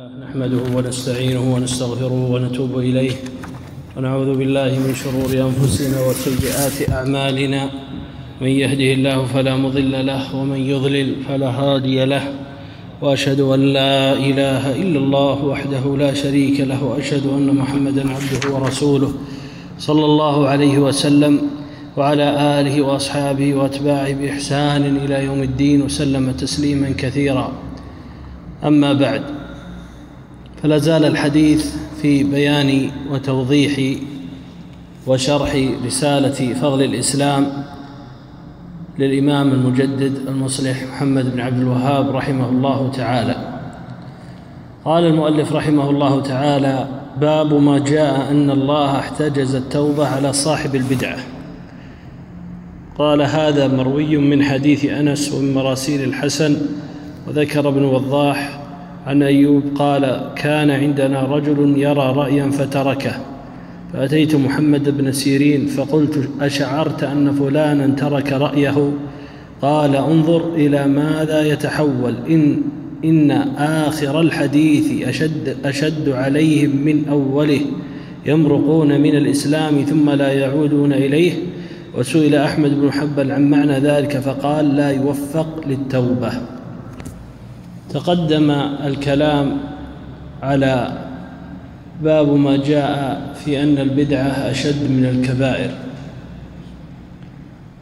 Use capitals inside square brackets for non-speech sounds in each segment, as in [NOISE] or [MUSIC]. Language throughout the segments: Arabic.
نحمده ونستعينه ونستغفره ونتوب إليه. ونعوذ بالله من شرور أنفسنا وسيئات أعمالنا. من يهده الله فلا مضل له ومن يضلل فلا هادي له. وأشهد أن لا إله إلا الله وحده لا شريك له وأشهد أن محمدا عبده ورسوله صلى الله عليه وسلم. وعلى آله وأصحابه وأتباعه بإحسان إلى يوم الدين وسلم تسليما كثيرا. أما بعد فلا زال الحديث في بيان وتوضيح وشرح رسالة فضل الإسلام للإمام المجدد المصلح محمد بن عبد الوهاب رحمه الله تعالى. قال المؤلف رحمه الله تعالى باب ما جاء أن الله احتجز التوبة على صاحب البدعة. قال هذا مروي من حديث أنس ومن مراسيل الحسن وذكر ابن وضاح عن أيوب قال كان عندنا رجل يرى رأيا فتركه. فأتيت محمد بن سيرين فقلت أشعرت أن فلانا ترك رأيه؟ قال انظر إلى ماذا يتحول. إن إن آخر الحديث أشد أشد عليهم من أوله. يمرقون من الإسلام ثم لا يعودون إليه. وسئل أحمد بن حنبل عن معنى ذلك فقال لا يوفق للتوبة. تقدم الكلام على باب ما جاء في أن البدعه أشد من الكبائر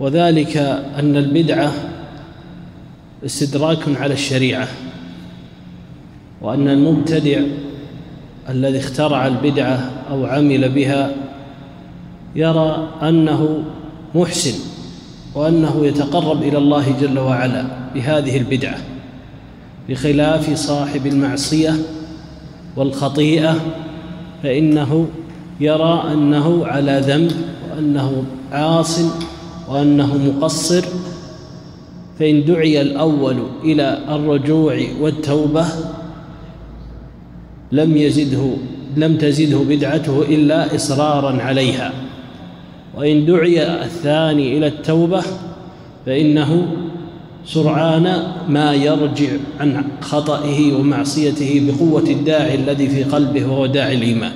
وذلك أن البدعه استدراك على الشريعة وأن المبتدع الذي اخترع البدعه أو عمل بها يرى أنه محسن وأنه يتقرب إلى الله جل وعلا بهذه البدعة. بخلاف صاحب المعصية والخطيئة فإنه يرى أنه على ذنب وأنه عاص وأنه مقصر. فإن دعي الأول إلى الرجوع والتوبة لم يزده لم تزده بدعته إلا إصرارا عليها. وإن دعي الثاني إلى التوبة فإنه سرعان ما يرجع عن خطئه ومعصيته بقوة الداعي الذي في قلبه وهو داعي الإيمان.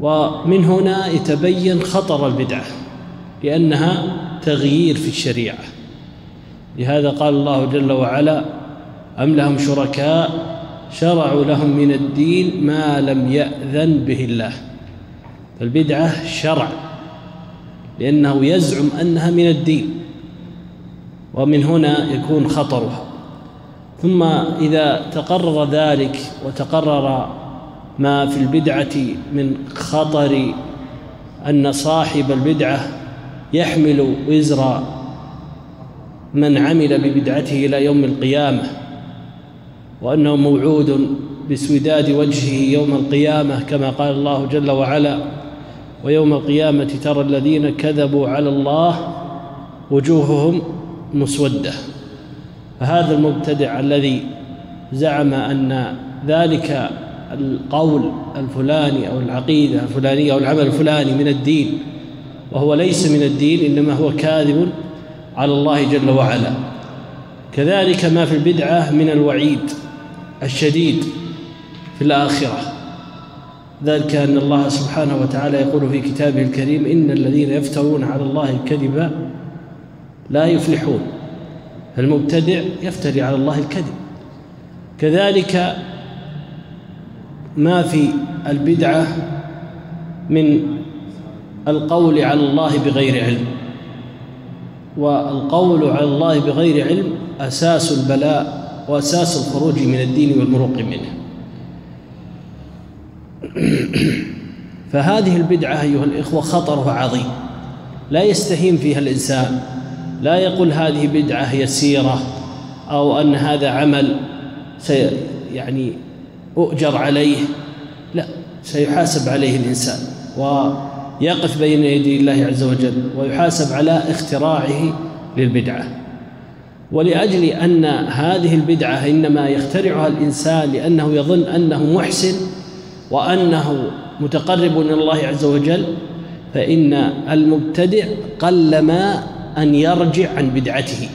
ومن هنا يتبين خطر البدعة لأنها تغيير في الشريعة. لهذا قال الله جل وعلا أم لهم شركاء شرعوا لهم من الدين ما لم يأذن به الله. فالبدعة شرع لأنه يزعم أنها من الدين. ومن هنا يكون خطرها ثم إذا تقرر ذلك وتقرر ما في البدعة من خطر أن صاحب البدعة يحمل وزر من عمل ببدعته إلى يوم القيامة وأنه موعود بسوداد وجهه يوم القيامة كما قال الله جل وعلا ويوم القيامة ترى الذين كذبوا على الله وجوههم مسودة. فهذا المبتدع الذي زعم أن ذلك القول الفلاني أو العقيدة الفلانية أو العمل الفلاني من الدين وهو ليس من الدين إنما هو كاذب على الله جل وعلا. كذلك ما في البدعة من الوعيد الشديد في الآخرة. ذلك أن الله سبحانه وتعالى يقول في كتابه الكريم إن الذين يفترون على الله الكذب لا يفلحون. المبتدع يفتري على الله الكذب. كذلك ما في البدعة من القول على الله بغير علم. والقول على الله بغير علم أساس البلاء وأساس الخروج من الدين والمروق منه. فهذه البدعة أيها الإخوة خطرها عظيم. لا يستهين فيها الإنسان. لا يقول هذه بدعة يسيرة أو أن هذا عمل سي يعني أؤجر عليه. لا سيحاسب عليه الإنسان ويقف بين يدي الله عز وجل ويحاسب على اختراعه للبدعة. ولأجل أن هذه البدعة إنما يخترعها الإنسان لأنه يظن أنه محسن وأنه متقرب إلى الله عز وجل فإن المبتدع قلما أن يرجع عن بدعته.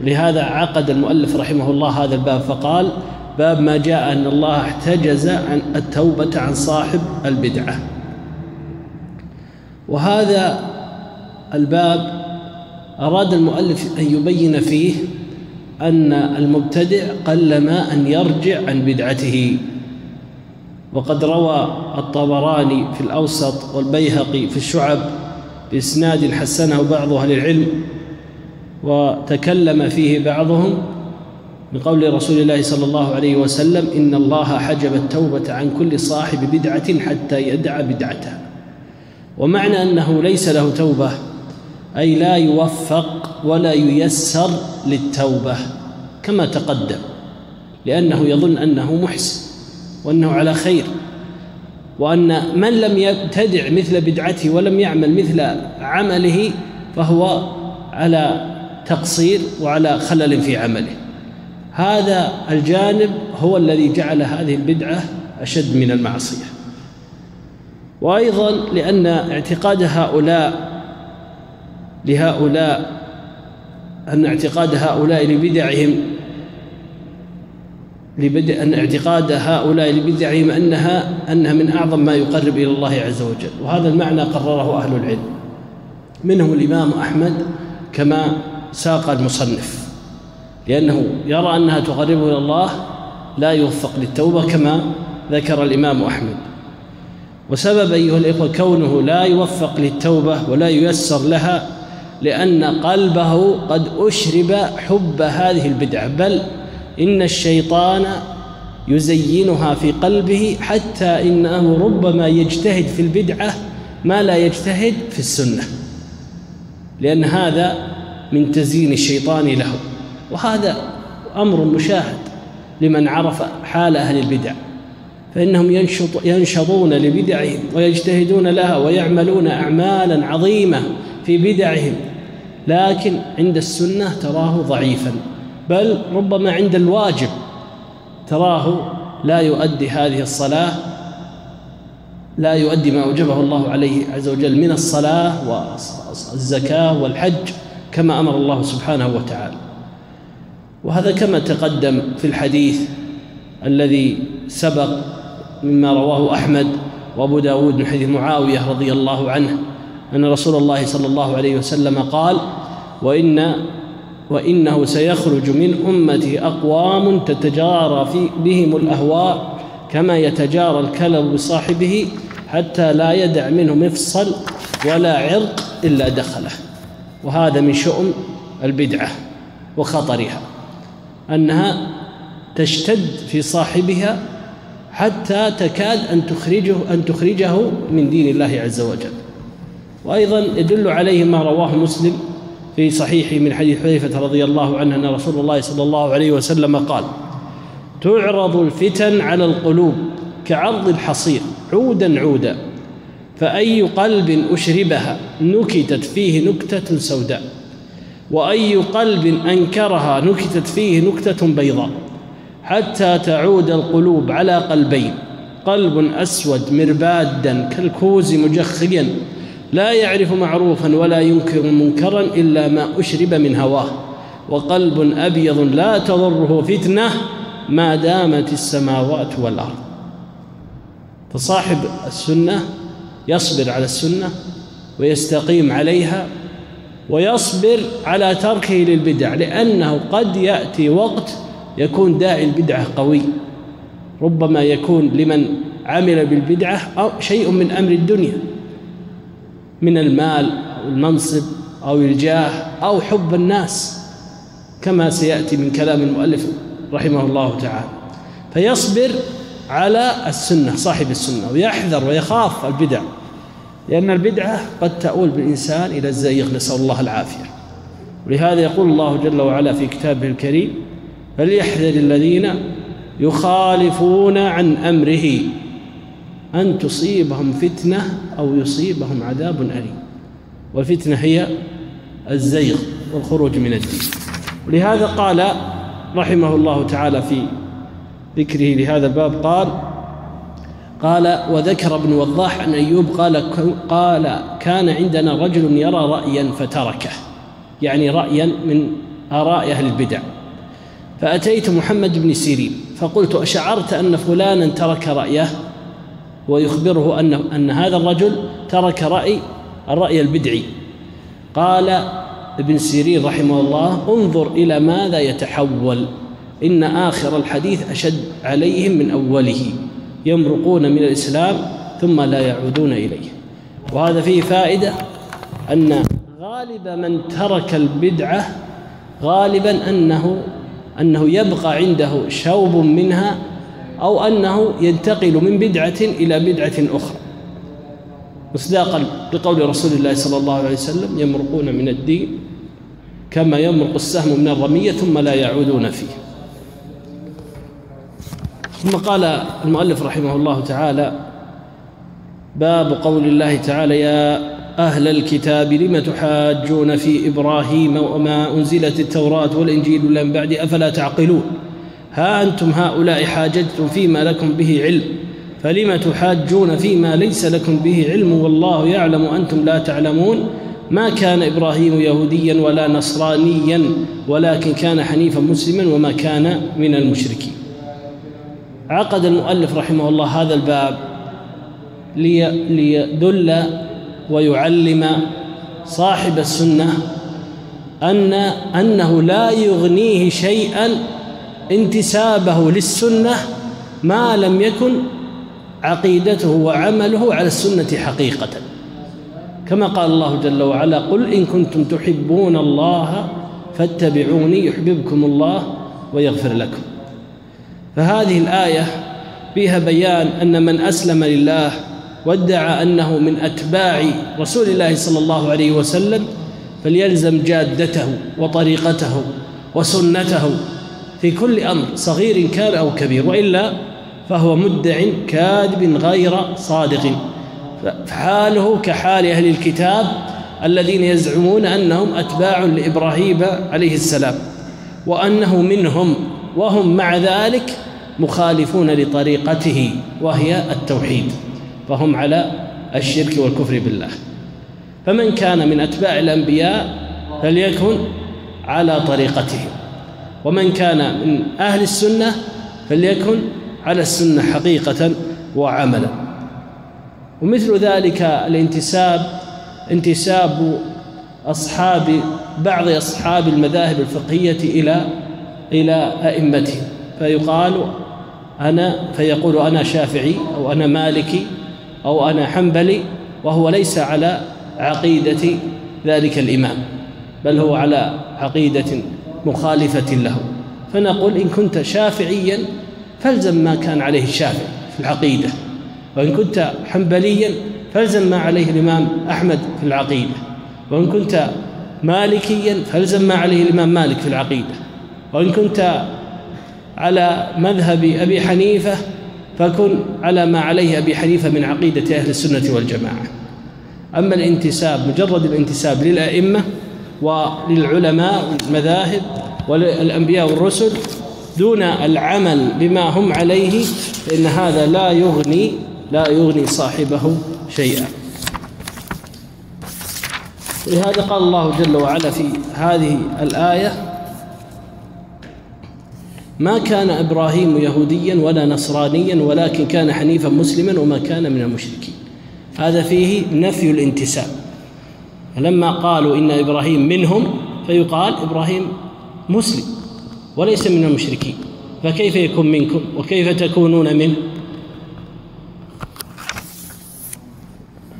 لهذا عقد المؤلف رحمه الله هذا الباب فقال باب ما جاء أن الله احتجز عن التوبة عن صاحب البدعة. وهذا الباب أراد المؤلف أن يبين فيه أن المبتدع قلما أن يرجع عن بدعته. وقد روى الطبراني في الأوسط والبيهقي في الشعب بإسناد حسنه بعض أهل العلم وتكلم فيه بعضهم بقول رسول الله صلى الله عليه وسلم إن الله حجب التوبة عن كل صاحب بدعة حتى يدع بدعته. ومعنى أنه ليس له توبة أي لا يوفق ولا ييسر للتوبة كما تقدم لأنه يظن أنه محسن وأنه على خير. وأن من لم يبتدع مثل بدعته ولم يعمل مثل عمله فهو على تقصير وعلى خلل في عمله. هذا الجانب هو الذي جعل هذه البدعة أشد من المعصية. وأيضا لأن اعتقاد هؤلاء لهؤلاء أن اعتقاد هؤلاء لبدعهم لبدع أن اعتقاد هؤلاء لبدعهم أنها أنها من أعظم ما يقرب إلى الله عز وجل. وهذا المعنى قرره أهل العلم. منهم الإمام أحمد كما ساق المصنف لأنه يرى أنها تقربه إلى الله لا يوفق للتوبة كما ذكر الإمام أحمد. وسبب أيها الإخوة كونه لا يوفق للتوبة ولا ييسر لها لأن قلبه قد أشرب حب هذه البدعة بل إن الشيطان يزينها في قلبه حتى إنه ربما يجتهد في البدعة ما لا يجتهد في السنة. لأن هذا من تزيين الشيطان له. وهذا أمر مشاهد لمن عرف حال أهل البدع. فإنهم ينشط ينشطون لبدعهم ويجتهدون لها ويعملون أعمالا عظيمة في بدعهم. لكن عند السنة تراه ضعيفا. بل ربما عند الواجب تراه لا يؤدي هذه الصلاة لا يؤدي ما أوجبه الله عليه عز وجل من الصلاة والزكاة والحج كما أمر الله سبحانه وتعالى. وهذا كما تقدم في الحديث الذي سبق مما رواه أحمد وأبو داود من حديث معاوية رضي الله عنه أن رسول الله صلى الله عليه وسلم قال وإن وإنه سيخرج من أمتي أقوام تتجارى في بهم الأهواء كما يتجارى الكلب بصاحبه حتى لا يدع منه مفصل ولا عرق إلا دخله. وهذا من شؤم البدعة وخطرها أنها تشتد في صاحبها حتى تكاد أن تخرجه أن تخرجه من دين الله عز وجل. وأيضا يدل عليه ما رواه مسلم في صحيح من حديث حذيفة رضي الله عنه أن رسول الله صلى الله عليه وسلم قال تعرض الفتن على القلوب كعرض الحصير عودا عودا فأي قلب أشربها نكتت فيه نكتة سوداء وأي قلب أنكرها نكتت فيه نكتة بيضاء حتى تعود القلوب على قلبين قلب أسود مربادا كالكوز مجخيا لا يعرف معروفا ولا ينكر منكرا إلا ما أشرب من هواه وقلب أبيض لا تضره فتنة ما دامت السماوات والأرض. فصاحب السنة يصبر على السنة ويستقيم عليها ويصبر على تركه للبدع لأنه قد يأتي وقت يكون داعي البدعة قوي. ربما يكون لمن عمل بالبدعة أو شيء من أمر الدنيا. من المال أو المنصب أو الجاه أو حب الناس كما سيأتي من كلام المؤلف رحمه الله تعالى. فيصبر على السنة صاحب السنة ويحذر ويخاف البدع لأن البدعة قد تؤول بالإنسان إلى الزيغ نسأل الله العافية. ولهذا يقول الله جل وعلا في كتابه الكريم فليحذر الذين يخالفون عن أمره أن تصيبهم فتنة أو يصيبهم عذاب أليم. والفتنة هي الزيغ والخروج من الدين. ولهذا قال رحمه الله تعالى في ذكره لهذا الباب قال قال وذكر ابن وضاح أن أيوب قال قال كان عندنا رجل يرى رأيا فتركه. يعني رأيا من آراء أهل البدع. فأتيت محمد بن سيرين فقلت أشعرت أن فلانا ترك رأيه؟ ويخبره أن أن هذا الرجل ترك رأي الرأي البدعي. قال ابن سيرين رحمه الله انظر إلى ماذا يتحول. إن آخر الحديث أشد عليهم من أوله. يمرقون من الإسلام ثم لا يعودون إليه. وهذا فيه فائدة أن غالب من ترك البدعة غالبا أنه أنه يبقى عنده شوب منها أو أنه ينتقل من بدعة إلى بدعة أخرى. مصداقا لقول رسول الله صلى الله عليه وسلم يمرقون من الدين كما يمرق السهم من الرمية ثم لا يعودون فيه. ثم قال المؤلف رحمه الله تعالى باب قول الله تعالى يا أهل الكتاب لم تحاجون في إبراهيم وما أنزلت التوراة والإنجيل من بعد؟ أفلا تعقلون؟ ها أنتم هؤلاء حاججتم فيما لكم به علم فلم تحاجون فيما ليس لكم به علم؟ والله يعلم أنتم لا تعلمون. ما كان إبراهيم يهوديا ولا نصرانيا ولكن كان حنيفا مسلما وما كان من المشركين. عقد المؤلف رحمه الله هذا الباب ليدل ويعلم صاحب السنة أن أنه لا يغنيه شيئا انتسابه للسنة ما لم يكن عقيدته وعمله على السنة حقيقة. كما قال الله جل وعلا قل إن كنتم تحبون الله فاتبعوني يحببكم الله ويغفر لكم. فهذه الآية فيها بيان أن من أسلم لله وادعى أنه من أتباع رسول الله صلى الله عليه وسلم فليلزم جادته وطريقته وسنته في كل أمر صغير كان أو كبير وإلا فهو مدع كاذب غير صادق. فحاله كحال أهل الكتاب الذين يزعمون أنهم أتباع لإبراهيم عليه السلام وأنه منهم وهم مع ذلك مخالفون لطريقته وهي التوحيد فهم على الشرك والكفر بالله. فمن كان من أتباع الأنبياء فليكن على طريقتهم ومن كان من أهل السنة فليكن على السنة حقيقة وعملا. ومثل ذلك الانتساب انتساب أصحاب بعض أصحاب المذاهب الفقهية إلى إلى أئمتهم. فيقال أنا فيقول أنا شافعي أو أنا مالكي أو أنا حنبلي وهو ليس على عقيدة ذلك الإمام بل هو على عقيدة مخالفة له. فنقول إن كنت شافعيا فالزم ما كان عليه الشافعي في العقيدة. وإن كنت حنبليا فالزم ما عليه الإمام أحمد في العقيدة. وإن كنت مالكيا فالزم ما عليه الإمام مالك في العقيدة. وإن كنت على مذهب أبي حنيفة فكن على ما عليه أبي حنيفة من عقيدة أهل السنة والجماعة. أما الانتساب مجرد الانتساب للأئمة وللعلماء والمذاهب والأنبياء والرسل دون العمل بما هم عليه فإن هذا لا يغني لا يغني صاحبه شيئا. لهذا قال الله جل وعلا في هذه الآية ما كان إبراهيم يهوديا ولا نصرانيا ولكن كان حنيفا مسلما وما كان من المشركين. هذا فيه نفي الانتساب. فلما قالوا إن إبراهيم منهم فيقال إبراهيم مسلم وليس من المشركين. فكيف يكون منكم؟ وكيف تكونون منه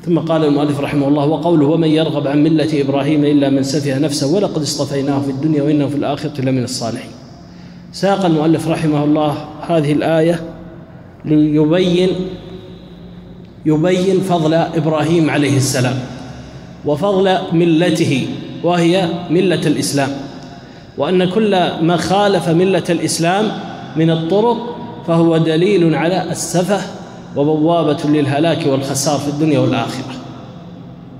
ثم قال المؤلف رحمه الله وقوله ومن يرغب عن ملة إبراهيم إلا من سفه نفسه ولقد اصطفيناه في الدنيا وإنه في الآخرة لمن الصالحين. ساق المؤلف رحمه الله هذه الآية ليبين يبين فضل إبراهيم عليه السلام. وفضل ملته وهي ملة الإسلام. وأن كل ما خالف ملة الإسلام من الطرق فهو دليل على السفه وبوابة للهلاك والخسار في الدنيا والآخرة.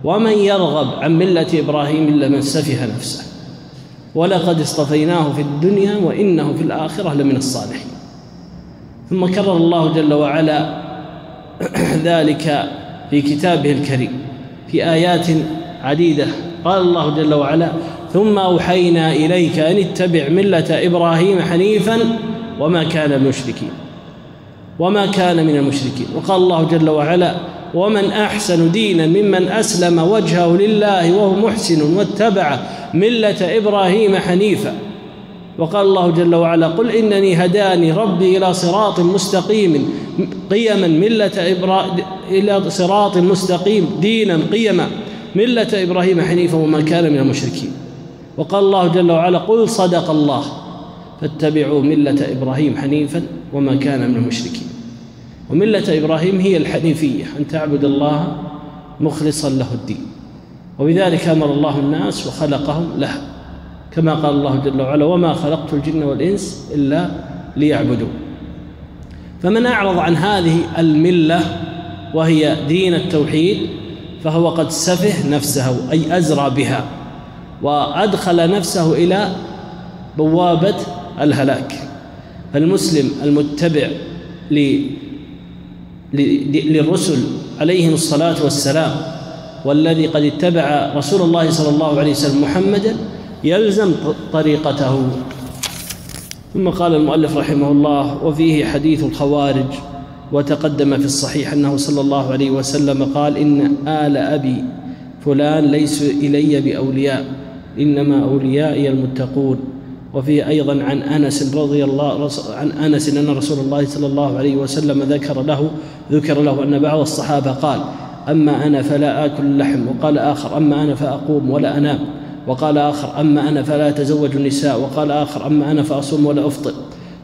ومن يرغب عن ملة إبراهيم إلا من سفه نفسه. ولقد اصطفيناه في الدنيا وإنه في الآخرة لمن الصالحين. ثم كرر الله جل وعلا [CLEARS THROAT] ذلك في كتابه الكريم. في آيات عديدة. قال الله جل وعلا ثم أوحينا إليك أن اتبع ملة إبراهيم حنيفا وما كان المشركين. وما كان من المشركين. وقال الله جل وعلا ومن أحسن دينا ممن أسلم وجهه لله وهو محسن واتبع ملة إبراهيم حنيفا وقال الله جل وعلا قل إنني هداني ربي إلى صراط مستقيم قيما ملة إبراهيم إلى صراط مستقيم دينا قيما ملة إبراهيم حنيفا وما كان من المشركين. وقال الله جل وعلا قل صدق الله فاتبعوا ملة إبراهيم حنيفا وما كان من المشركين. وملة إبراهيم هي الحنيفية أن تعبد الله مخلصا له الدين. وبذلك أمر الله الناس وخلقهم له كما قال الله جل وعلا وما خلقت الجن والإنس إلا ليعبدون. فمن أعرض عن هذه الملة وهي دين التوحيد فهو قد سفه نفسه أي أزرى بها وأدخل نفسه إلى بوابة الهلاك. فالمسلم المتبع للرسل عليهم الصلاة والسلام والذي قد اتبع رسول الله صلى الله عليه وسلم محمدا يلزم طريقته. ثم قال المؤلف رحمه الله وفيه حديث الخوارج وتقدم في الصحيح أنه صلى الله عليه وسلم قال إن آل أبي فلان ليس إلي بأولياء إنما أوليائي المتقون وفيه أيضا عن أنس رضي الله عن أنس إن رسول الله صلى الله عليه وسلم ذكر له ذكر له أن بعض الصحابة قال أما أنا فلا آكل اللحم وقال آخر أما أنا فأقوم ولا أنام وقال آخر أما أنا فلا أتزوج النساء. وقال آخر أما أنا فأصوم ولا أفطر.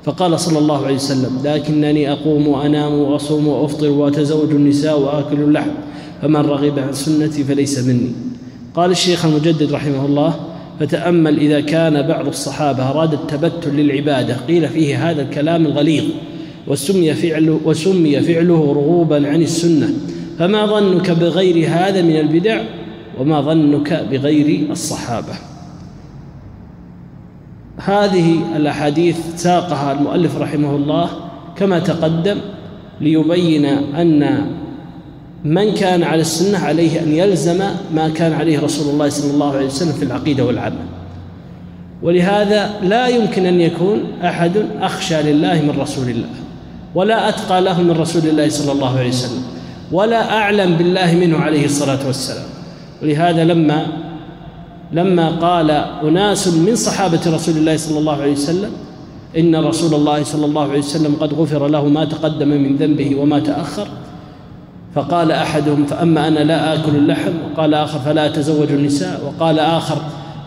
فقال صلى الله عليه وسلم لكنني أقوم وأنام وأصوم وأفطر وأتزوج النساء وآكل اللحم فمن رغب عن سنتي فليس مني. قال الشيخ المجدد رحمه الله فتأمل إذا كان بعض الصحابة أراد التبتل للعبادة قيل فيه هذا الكلام الغليظ وسمي فعله, وسمي فعله رغوبا عن السنة. فما ظنك بغير هذا من البدع؟ وما ظنك بغير الصحابة. هذه الأحاديث ساقها المؤلف رحمه الله كما تقدم ليبين أن من كان على السنة عليه أن يلزم ما كان عليه رسول الله صلى الله عليه وسلم في العقيدة والعمل. ولهذا لا يمكن أن يكون أحد أخشى لله من رسول الله ولا أتقى له من رسول الله صلى الله عليه وسلم ولا أعلم بالله منه عليه الصلاة والسلام. ولهذا لما لما قال أناس من صحابة رسول الله صلى الله عليه وسلم إن رسول الله صلى الله عليه وسلم قد غفر له ما تقدم من ذنبه وما تأخر. فقال أحدهم فأما أنا لا آكل اللحم وقال آخر فلا أتزوج النساء وقال آخر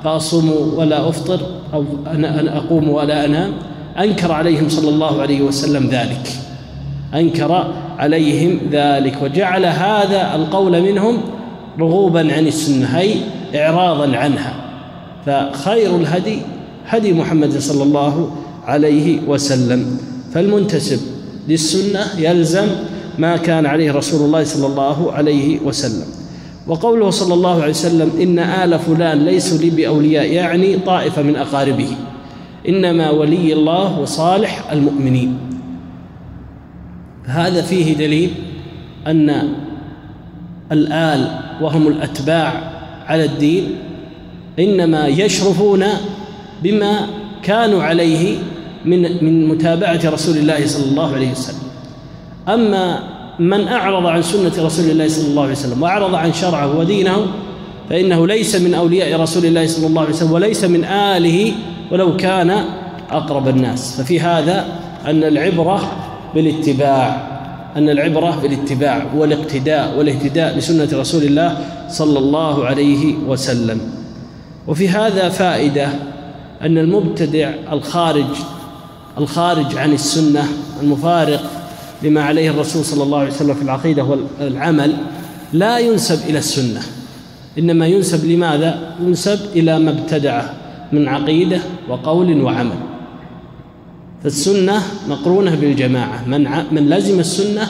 فأصوم ولا أفطر أو أنا أقوم ولا أنام. أنكر عليهم صلى الله عليه وسلم ذلك. أنكر عليهم ذلك. وجعل هذا القول منهم رغوبا عن السنة اي اعراضا عنها. فخير الهدي هدي محمد صلى الله عليه وسلم. فالمنتسب للسنة يلزم ما كان عليه رسول الله صلى الله عليه وسلم. وقوله صلى الله عليه وسلم إن آل فلان ليسوا لي بأولياء يعني طائفة من أقاربه. إنما ولي الله وصالح المؤمنين. هذا فيه دليل أن الآل وهم الأتباع على الدين إنما يشرفون بما كانوا عليه من من متابعة رسول الله صلى الله عليه وسلم. أما من أعرض عن سنة رسول الله صلى الله عليه وسلم وأعرض عن شرعه ودينه فإنه ليس من أولياء رسول الله صلى الله عليه وسلم وليس من آله ولو كان أقرب الناس. ففي هذا أن العبرة بالاتباع. أن العبرة بالاتباع والاقتداء والاهتداء بسنة رسول الله صلى الله عليه وسلم. وفي هذا فائدة أن المبتدع الخارج الخارج عن السنة المفارق لما عليه الرسول صلى الله عليه وسلم في العقيدة والعمل لا ينسب إلى السنة. إنما ينسب لماذا؟ ينسب إلى ما ابتدعه من عقيدة وقول وعمل. فالسنة مقرونة بالجماعة. من من لزم السنة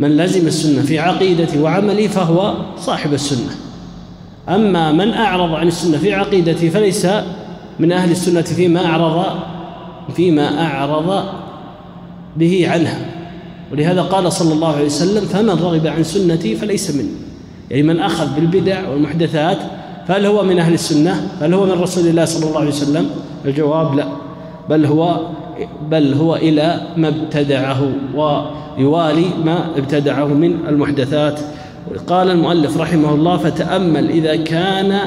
من لزم السنة في عقيدته وعمله فهو صاحب السنة. أما من أعرض عن السنة في عقيدته فليس من أهل السنة فيما أعرض فيما أعرض به عنها. ولهذا قال صلى الله عليه وسلم فمن رغب عن سنتي فليس مني. يعني من أخذ بالبدع والمحدثات فهل هو من أهل السنة؟ هل هو من رسول الله صلى الله عليه وسلم؟ الجواب لا. بل هو بل هو إلى ما ابتدعه ويوالي ما ابتدعه من المحدثات. قال المؤلف رحمه الله فتأمل إذا كان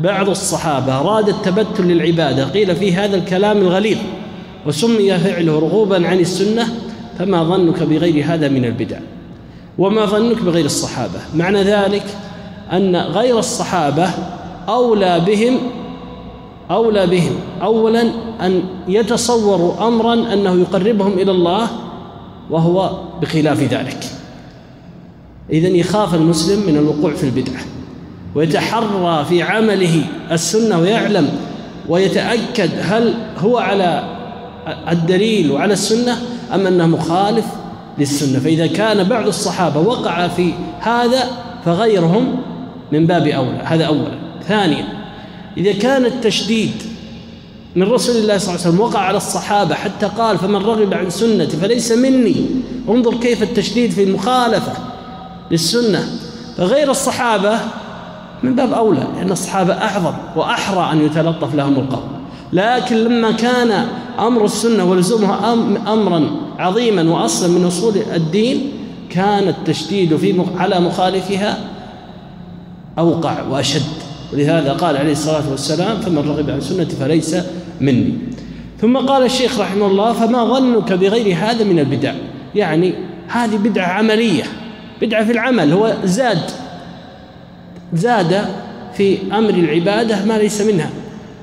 بعض الصحابة أراد التبتل للعبادة قيل في هذا الكلام الغليظ وسمي فعله رغوبا عن السنة فما ظنك بغير هذا من البدع؟ وما ظنك بغير الصحابة؟ معنى ذلك أن غير الصحابة أولى بهم أولى بهم. أولا أن يتصوروا أمرا أنه يقربهم إلى الله وهو بخلاف ذلك. إذن يخاف المسلم من الوقوع في البدعة. ويتحرى في عمله السنة ويعلم ويتأكد هل هو على الدليل وعلى السنة أم أنه مخالف للسنة. فإذا كان بعض الصحابة وقع في هذا فغيرهم من باب أولى. هذا أولا. ثانيا إذا كان التشديد من رسول الله صلى الله عليه وسلم وقع على الصحابة حتى قال فمن رغب عن سنتي فليس مني انظر كيف التشديد في المخالفة للسنة. فغير الصحابة من باب أولى لأن الصحابة أعظم وأحرى أن يتلطف لهم القول. لكن لما كان أمر السنة ولزومها أمرا عظيما وأصلا من أصول الدين كان التشديد في على مخالفها أوقع وأشد. ولهذا قال عليه الصلاة والسلام فمن رغب عن سنتي فليس مني. ثم قال الشيخ رحمه الله فما ظنك بغير هذا من البدع؟ يعني هذه بدعة عملية بدعة في العمل هو زاد زاد في أمر العبادة ما ليس منها.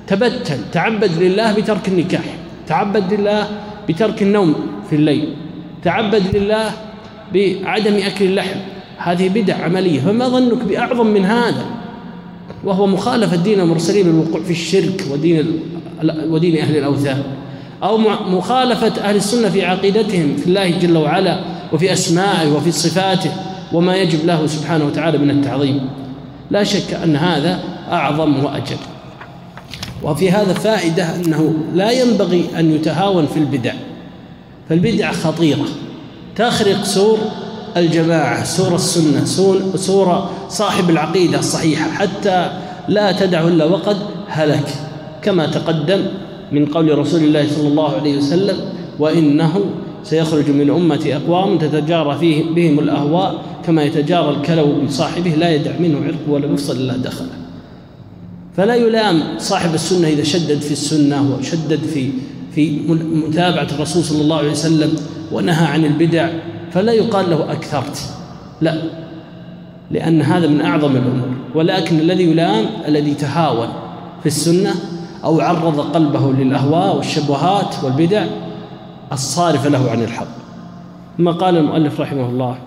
تبتل تعبد لله بترك النكاح تعبد لله بترك النوم في الليل تعبد لله بعدم أكل اللحم. هذه بدع عملية. فما ظنك بأعظم من هذا؟ وهو مخالفة دين المرسلين بالوقوع في الشرك ودين ودين أهل الأوثان. أو مخالفة أهل السنة في عقيدتهم في الله جل وعلا وفي أسمائه وفي صفاته وما يجب له سبحانه وتعالى من التعظيم. لا شك أن هذا أعظم وأجل. وفي هذا فائدة أنه لا ينبغي أن يتهاون في البدع. فالبدع خطيرة. تخرق سور الجماعة سور السنة سور صاحب العقيدة الصحيحة حتى لا تدعه إلا وقد هلك. كما تقدم من قول رسول الله صلى الله عليه وسلم وإنه سيخرج من أمتي أقوام تتجارى فيه بهم الأهواء كما يتجارى الكلو بصاحبه لا يدع منه عرق ولا مفصل إلا دخله. فلا يلام صاحب السنة إذا شدد في السنة وشدد في في متابعة الرسول صلى الله عليه وسلم ونهى عن البدع فلا يقال له أكثرت. لا. لأن هذا من أعظم الأمور. ولكن الذي يلام الذي تهاون في السنة أو عرض قلبه للأهواء والشبهات والبدع الصارفة له عن الحق. ثم قال المؤلف رحمه الله؟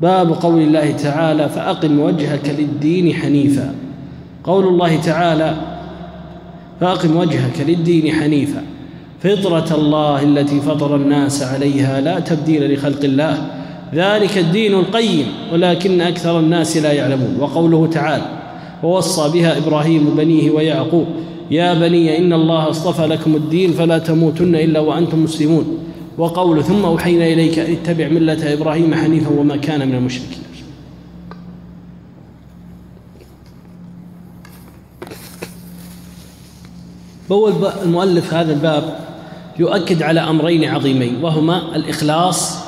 باب قول الله تعالى فأقم وجهك للدين حنيفا قول الله تعالى فأقم وجهك للدين حنيفا فطرة الله التي فطر الناس عليها لا تبديل لخلق الله. ذلك الدين القيم ولكن أكثر الناس لا يعلمون. وقوله تعالى ووصى بها إبراهيم بنيه ويعقوب يا بني إن الله اصطفى لكم الدين فلا تموتن إلا وأنتم مسلمون. وقوله ثم أوحينا إليك أن اتبع ملة إبراهيم حنيفا وما كان من المشركين. بول المؤلف هذا الباب يؤكد على أمرين عظيمين وهما الإخلاص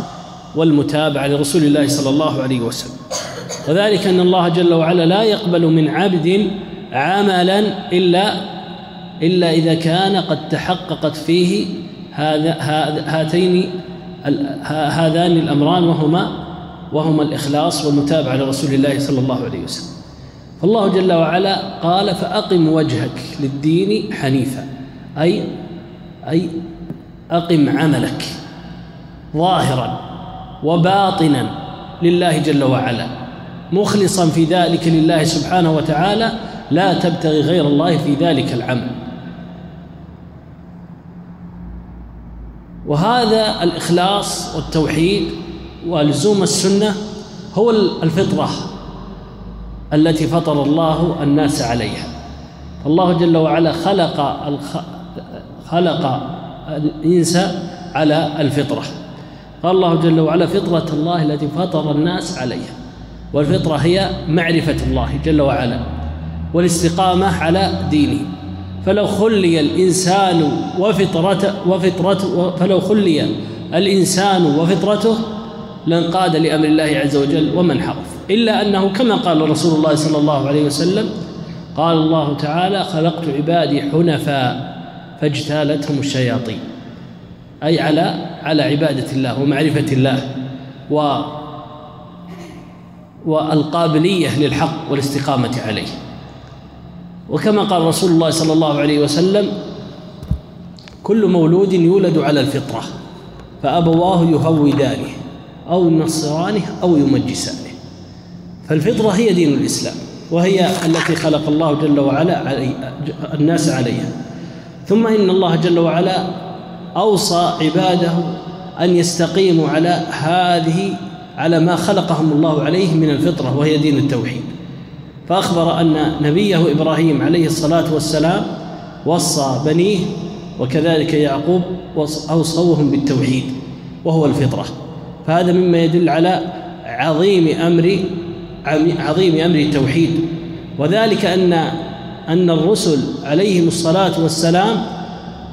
والمتابعة لرسول الله صلى الله عليه وسلم. وذلك أن الله جل وعلا لا يقبل من عبد عملا إلا إلا إذا كان قد تحققت فيه هذا هاتين هذان الأمران وهما وهما الإخلاص والمتابعة لرسول الله صلى الله عليه وسلم. فالله جل وعلا قال فأقم وجهك للدين حنيفا. أي أي أقم عملك ظاهرا وباطنا لله جل وعلا مخلصا في ذلك لله سبحانه وتعالى لا تبتغي غير الله في ذلك العمل. وهذا الإخلاص والتوحيد ولزوم السنة هو الفطرة التي فطر الله الناس عليها. الله جل وعلا خلق خلق الإنس على الفطرة. قال الله جل وعلا فطرة الله التي فطر الناس عليها. والفطرة هي معرفة الله جل وعلا والاستقامة على دينه. فلو خلي الإنسان وفطرته وفطرته فلو خلي الإنسان وفطرته لانقاد لأمر الله عز وجل ومن حرف. إلا أنه كما قال رسول الله صلى الله عليه وسلم قال الله تعالى خلقت عبادي حنفاء. فاجتالتهم الشياطين. أي على على عبادة الله ومعرفة الله و والقابلية للحق والاستقامة عليه. وكما قال رسول الله صلى الله عليه وسلم كل مولود يولد على الفطرة فأبواه يهودانه أو ينصرانه أو يمجسانه. فالفطرة هي دين الإسلام وهي التي خلق الله جل وعلا علي الناس عليها. ثم إن الله جل وعلا أوصى عباده أن يستقيموا على هذه على ما خلقهم الله عليه من الفطرة وهي دين التوحيد. فأخبر أن نبيه إبراهيم عليه الصلاة والسلام وصى بنيه وكذلك يعقوب أوصوهم بالتوحيد وهو الفطرة. فهذا مما يدل على عظيم أمر عظيم أمر التوحيد. وذلك أن أن الرسل عليهم الصلاة والسلام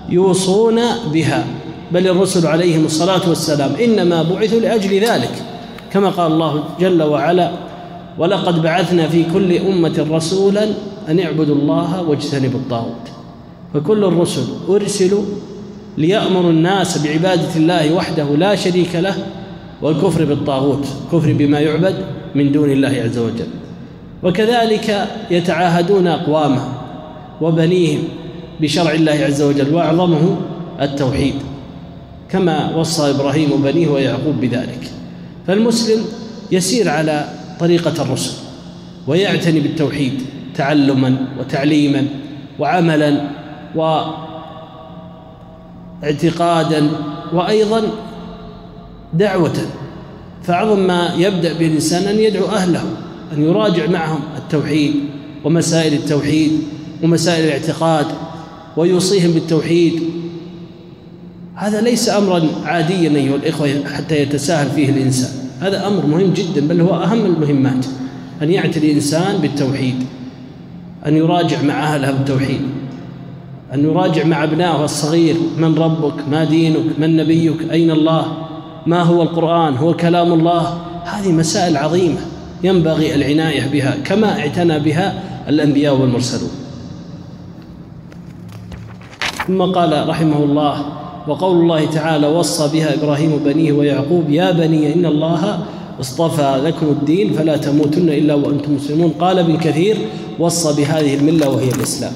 يوصون بها بل الرسل عليهم الصلاة والسلام إنما بعثوا لأجل ذلك كما قال الله جل وعلا ولقد بعثنا في كل أمة رسولا أن اعبدوا الله واجتنبوا الطاغوت. فكل الرسل أرسلوا ليأمروا الناس بعبادة الله وحده لا شريك له والكفر بالطاغوت كفر بما يعبد من دون الله عز وجل. وكذلك يتعاهدون أقوامهم وبنيهم بشرع الله عز وجل وأعظمه التوحيد كما وصى إبراهيم بنيه ويعقوب بذلك. فالمسلم يسير على طريقة الرسل ويعتني بالتوحيد تعلما وتعليما وعملا واعتقادا وأيضا دعوة. فأعظم ما يبدأ به الإنسان أن يدعو أهله أن يراجع معهم التوحيد ومسائل التوحيد ومسائل الاعتقاد ويوصيهم بالتوحيد. هذا ليس أمرا عاديا أيها الإخوة حتى يتساهل فيه الإنسان. هذا أمر مهم جدا بل هو أهم المهمات أن يعتني الإنسان بالتوحيد أن يراجع مع أهله بالتوحيد أن يراجع مع أبنائه الصغير من ربك ما دينك من نبيك أين الله ما هو القرآن هو كلام الله. هذه مسائل عظيمة. ينبغي العناية بها كما اعتنى بها الأنبياء والمرسلون. ثم قال رحمه الله وقول الله تعالى وصى بها إبراهيم بنيه ويعقوب يا بني إن الله اصطفى لكم الدين فلا تموتن إلا وأنتم مسلمون. قال ابن كثير وصى بهذه الملة وهي الإسلام.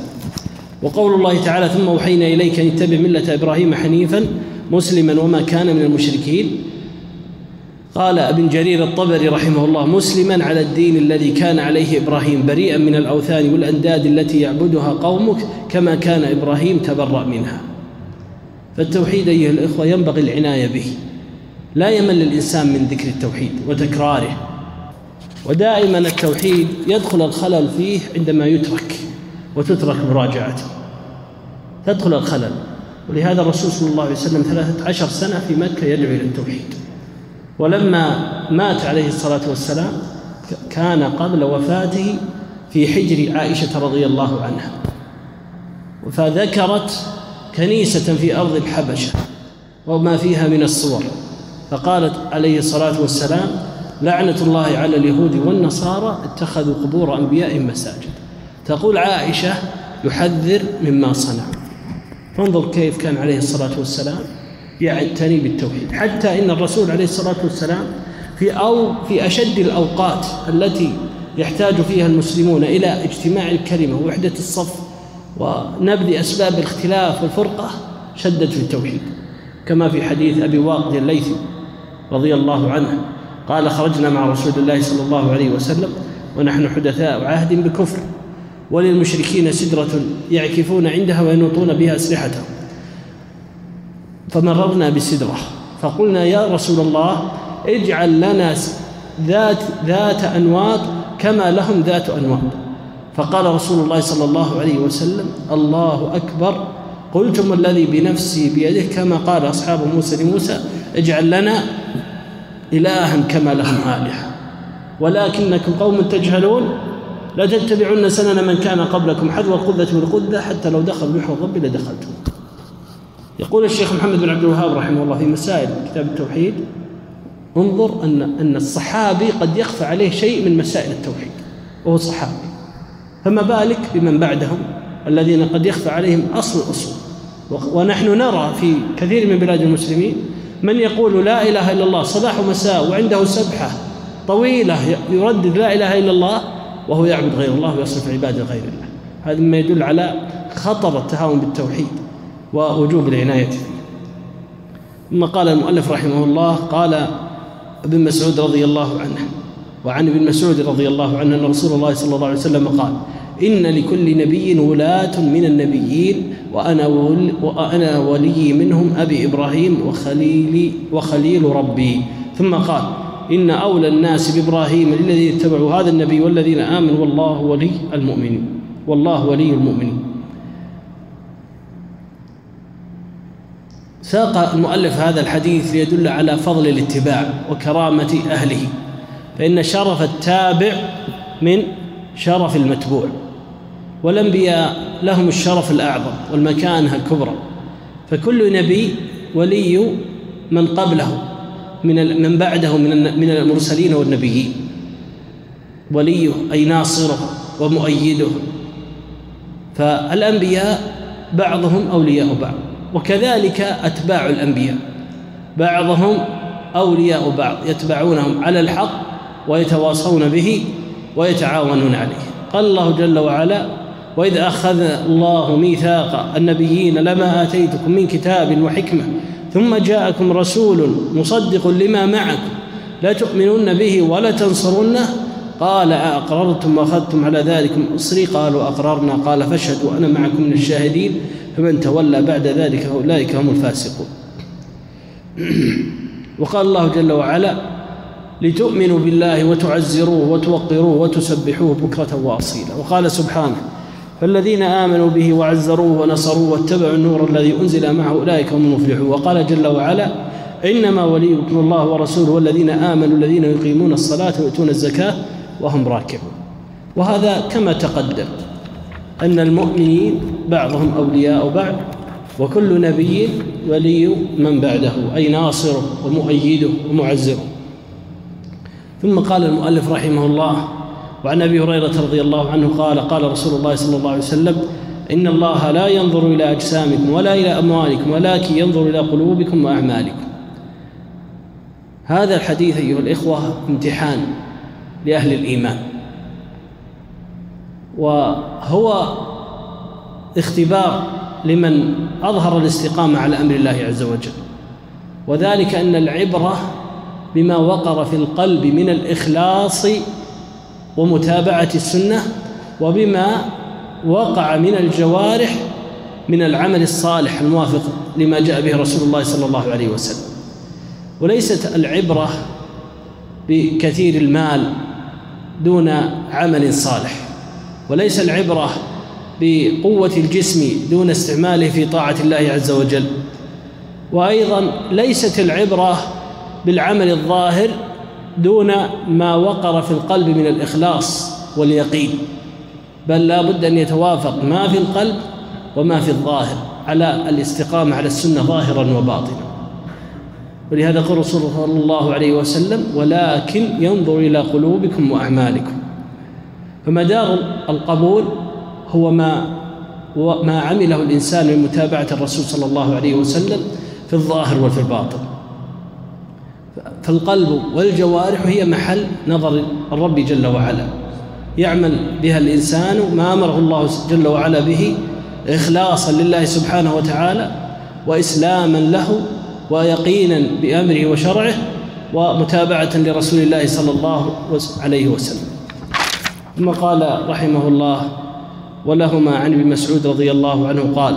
وقول الله تعالى ثم أوحينا إليك أن اتبع ملة إبراهيم حنيفا مسلما وما كان من المشركين. قال ابن جرير الطبري رحمه الله مسلما على الدين الذي كان عليه إبراهيم بريئا من الأوثان والأنداد التي يعبدها قومك كما كان إبراهيم تبرأ منها. فالتوحيد أيها الإخوة ينبغي العناية به. لا يمل الإنسان من ذكر التوحيد وتكراره. ودائما التوحيد يدخل الخلل فيه عندما يترك وتترك مراجعته. تدخل الخلل. ولهذا الرسول صلى الله عليه وسلم ثلاثة عشر سنة في مكة يدعو إلى التوحيد. ولما مات عليه الصلاة والسلام كان قبل وفاته في حجر عائشة رضي الله عنها. فذكرت كنيسة في أرض الحبشة وما فيها من الصور. فقالت عليه الصلاة والسلام لعنة الله على اليهود والنصارى اتخذوا قبور أنبيائهم مساجد. تقول عائشة يحذر مما صنعوا فانظر كيف كان عليه الصلاة والسلام. يعتني بالتوحيد. حتى إن الرسول عليه الصلاة والسلام في أو في أشد الأوقات التي يحتاج فيها المسلمون إلى اجتماع الكلمة ووحدة الصف ونبذ أسباب الاختلاف والفرقة شدد في التوحيد. كما في حديث أبي واقد الليثي رضي الله عنه قال خرجنا مع رسول الله صلى الله عليه وسلم ونحن حدثاء عهد بكفر وللمشركين سدرة يعكفون عندها وينوطون بها أسلحتهم. فمررنا بسدرة. فقلنا يا رسول الله اجعل لنا ذات ذات أنواط كما لهم ذات أنواط. فقال رسول الله صلى الله عليه وسلم الله أكبر. قلتم الذي بنفسي بيده كما قال أصحاب موسى لموسى اجعل لنا إلها كما لهم آلهة. ولكنكم قوم تجهلون لا تتبعن سنن من كان قبلكم حذو القذة بالقذة حتى لو دخل بحر الضب لدخلتم. يقول الشيخ محمد بن عبد الوهاب رحمه الله في مسائل كتاب التوحيد انظر أن أن الصحابي قد يخفى عليه شيء من مسائل التوحيد وهو صحابي فما بالك بمن بعدهم الذين قد يخفى عليهم أصل الأصول؟ ونحن نرى في كثير من بلاد المسلمين من يقول لا إله إلا الله صباح ومساء وعنده سبحة طويلة يردد لا إله إلا الله وهو يعبد غير الله ويصرف عباده غير الله. هذا مما يدل على خطر التهاون بالتوحيد. ووجوب العناية. فيه ثم قال المؤلف رحمه الله قال ابن مسعود رضي الله عنه وعن ابن مسعود رضي الله عنه أن رسول الله صلى الله عليه وسلم قال إن لكل نبي ولاة من النبيين وأنا وأنا ولي منهم أبي إبراهيم وخليلي وخليل ربي. ثم قال إن أولى الناس بإبراهيم الذين اتبعوا هذا النبي والذين آمنوا والله ولي المؤمنين والله ولي المؤمنين. ساق المؤلف هذا الحديث ليدل على فضل الاتباع وكرامة أهله فإن شرف التابع من شرف المتبوع والأنبياء لهم الشرف الأعظم والمكانة الكبرى فكل نبي ولي من قبله من من بعده من من المرسلين والنبيين وليه أي ناصره ومؤيده فالأنبياء بعضهم أولياء بعض. وكذلك أتباع الأنبياء. بعضهم أولياء بعض يتبعونهم على الحق ويتواصون به ويتعاونون عليه. قال الله جل وعلا وإذ أخذ الله ميثاق النبيين لما آتيتكم من كتاب وحكمة ثم جاءكم رسول مصدق لما معكم لا تؤمنون به ولا تنصرونه قال أقررتم وأخذتم على ذلكم إصري قالوا أقررنا. قال فاشهدوا أنا معكم من الشاهدين فمن تولى بعد ذلك فأولئك هم الفاسقون. [CLEARS THROAT] وقال الله جل وعلا لتؤمنوا بالله وتعزروه وتوقروه وتسبحوه بكرة وأصيلا. وقال سبحانه فالذين آمنوا به وعزروه ونصروه واتبعوا النور الذي أنزل معه أولئك هم المفلحون. وقال جل وعلا إنما وليكم الله ورسوله والذين آمنوا الذين يقيمون الصلاة ويؤتون الزكاة وهم راكعون وهذا كما تقدم أن المؤمنين بعضهم أولياء بعض وكل نبي ولي من بعده أي ناصره ومؤيده ومعزره ثم قال المؤلف رحمه الله وعن أبي هريرة رضي الله عنه قال قال رسول الله صلى الله عليه وسلم إن الله لا ينظر إلى أجسامكم ولا إلى أموالكم ولكن ينظر إلى قلوبكم وأعمالكم. هذا الحديث أيها الإخوة امتحان لأهل الإيمان. وهو اختبار لمن أظهر الاستقامة على أمر الله عز وجل. وذلك أن العبرة بما وقر في القلب من الإخلاص ومتابعة السنة وبما وقع من الجوارح من العمل الصالح الموافق لما جاء به رسول الله صلى الله عليه وسلم. وليست العبرة بكثير المال دون عمل صالح. وليس العبرة بقوة الجسم دون استعماله في طاعة الله عز وجل. وأيضا ليست العبرة بالعمل الظاهر دون ما وقر في القلب من الإخلاص واليقين. بل لا بد أن يتوافق ما في القلب وما في الظاهر على الاستقامة على السنة ظاهرا وباطنا. ولهذا قال رسول الله صلى الله عليه وسلم ولكن ينظر إلى قلوبكم وأعمالكم. فمدار القبول هو ما ما عمله الإنسان من متابعة الرسول صلى الله عليه وسلم في الظاهر وفي الباطن. فالقلب والجوارح هي محل نظر الرب جل وعلا. يعمل بها الإنسان ما أمره الله جل وعلا به إخلاصا لله سبحانه وتعالى وإسلاما له ويقينا بأمره وشرعه ومتابعة لرسول الله صلى الله عليه وسلم. ثم قال رحمه الله ولهما عن ابن مسعود رضي الله عنه قال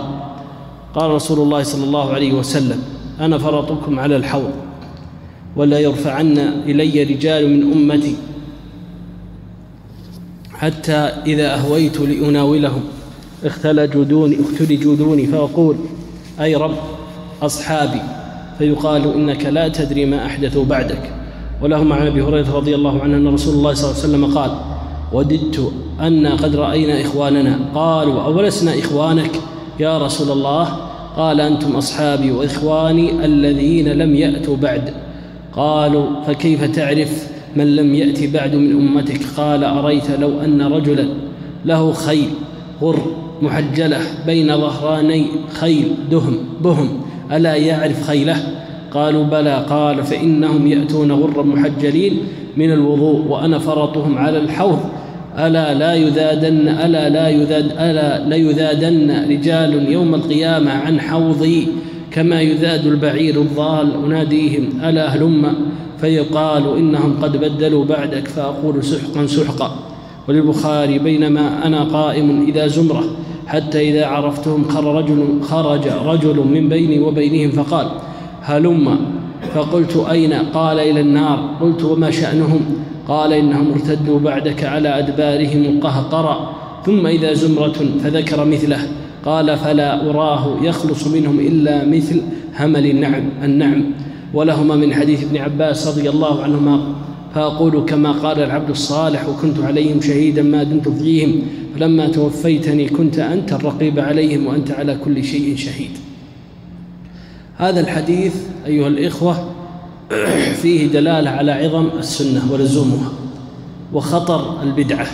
قال رسول الله صلى الله عليه وسلم أنا فرطكم على الحوض ولا يرفعن إلي رجال من أمتي حتى إذا أهويت لأناولهم. اختلجوا دوني اختلجوا دوني فأقول أي رب أصحابي. فيقال إنك لا تدري ما أحدثوا بعدك. ولهم عن أبي هريرة رضي الله عنه أن رسول الله صلى الله عليه وسلم قال وددت أن قد رأينا إخواننا قالوا أولسنا إخوانك يا رسول الله؟ قال أنتم أصحابي وإخواني الذين لم يأتوا بعد قالوا فكيف تعرف من لم يأت بعد من أمتك؟ قال أريت لو أن رجلا له خيل غر محجلة بين ظهراني خيل دهم بهم ألا يعرف خيله؟ قالوا بلى. قال فإنهم يأتون غرا محجلين من الوضوء وأنا فرطهم على الحوض. ألا لا يذادن ألا لا يذاد ألا لا يذادن رجال يوم القيامة عن حوضي كما يذاد البعير الضال. أناديهم ألا هلم فيقال إنهم قد بدلوا بعدك فأقول سحقا سحقا. وللبخاري بينما أنا قائم إذا زمرة. حتى إذا عرفتهم خرج رجل, خرج رجل من بيني وبينهم فقال هلم؟ فقلت أين؟ قال إلى النار. قلت وما شأنهم؟ قال إنهم ارتدوا بعدك على أدبارهم القهقرة ثم إذا زمرة فذكر مثله قال فلا أراه يخلص منهم إلا مثل همل النعم النعم. ولهما من حديث ابن عباس رضي الله عنهما. فأقول كما قال العبد الصالح وكنت عليهم شهيدا ما دمت فيهم فلما توفيتني كنت أنت الرقيب عليهم وأنت على كل شيء شهيد. هذا الحديث أيها الإخوة فيه دلالة على عظم السنة ولزومها وخطر البدعة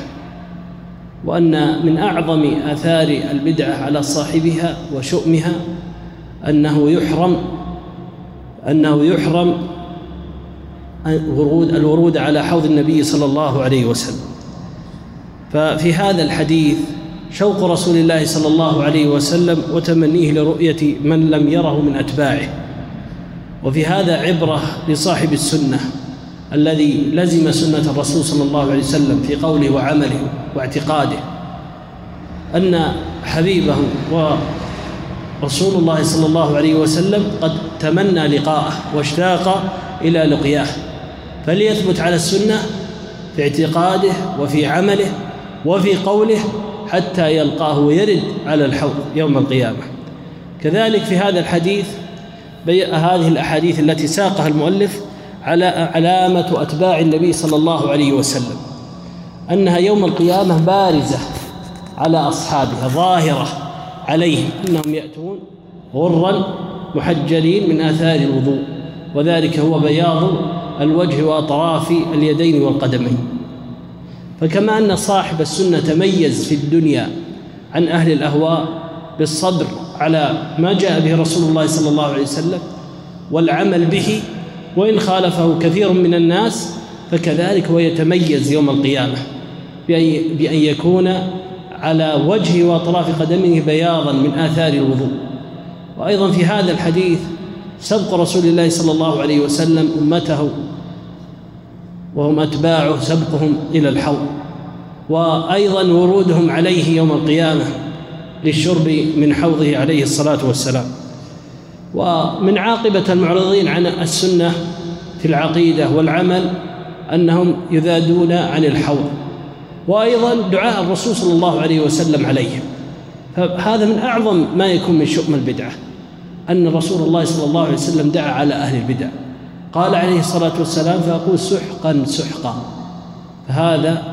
وأن من أعظم آثار البدعة على صاحبها وشؤمها أنه يحرم أنه يحرم الورود الورود على حوض النبي صلى الله عليه وسلم. ففي هذا الحديث شوق رسول الله صلى الله عليه وسلم وتمنيه لرؤية من لم يره من أتباعه. وفي هذا عبرة لصاحب السنة الذي لزم سنة الرسول صلى الله عليه وسلم في قوله وعمله واعتقاده أن حبيبه ورسول الله صلى الله عليه وسلم قد تمنى لقاءه واشتاق إلى لقياه. فليثبت على السنة في اعتقاده وفي عمله وفي قوله حتى يلقاه ويرد على الحوض يوم القيامة. كذلك في هذا الحديث هذه الأحاديث التي ساقها المؤلف على علامة أتباع النبي صلى الله عليه وسلم أنها يوم القيامة بارزة على أصحابها ظاهرة عليهم أنهم يأتون غرا محجلين من آثار الوضوء وذلك هو بياض الوجه وأطراف اليدين والقدمين. فكما أن صاحب السنة تميز في الدنيا عن أهل الأهواء بالصبر على ما جاء به رسول الله صلى الله عليه وسلم والعمل به وإن خالفه كثير من الناس فكذلك هو يتميز يوم القيامة بأن يكون على وجهه وأطراف قدمه بياضا من آثار الوضوء. وأيضا في هذا الحديث سبق رسول الله صلى الله عليه وسلم أمته وهم أتباعه سبقهم إلى الحوض وأيضا ورودهم عليه يوم القيامة للشرب من حوضه عليه الصلاة والسلام. ومن عاقبة المعرضين عن السنة في العقيدة والعمل أنهم يذادون عن الحوض. وأيضا دعاء الرسول صلى الله عليه وسلم عليهم. فهذا من أعظم ما يكون من شؤم البدعة. أن رسول الله صلى الله عليه وسلم دعا على أهل البدع. قال عليه الصلاة والسلام فأقول سحقا سحقا. فهذا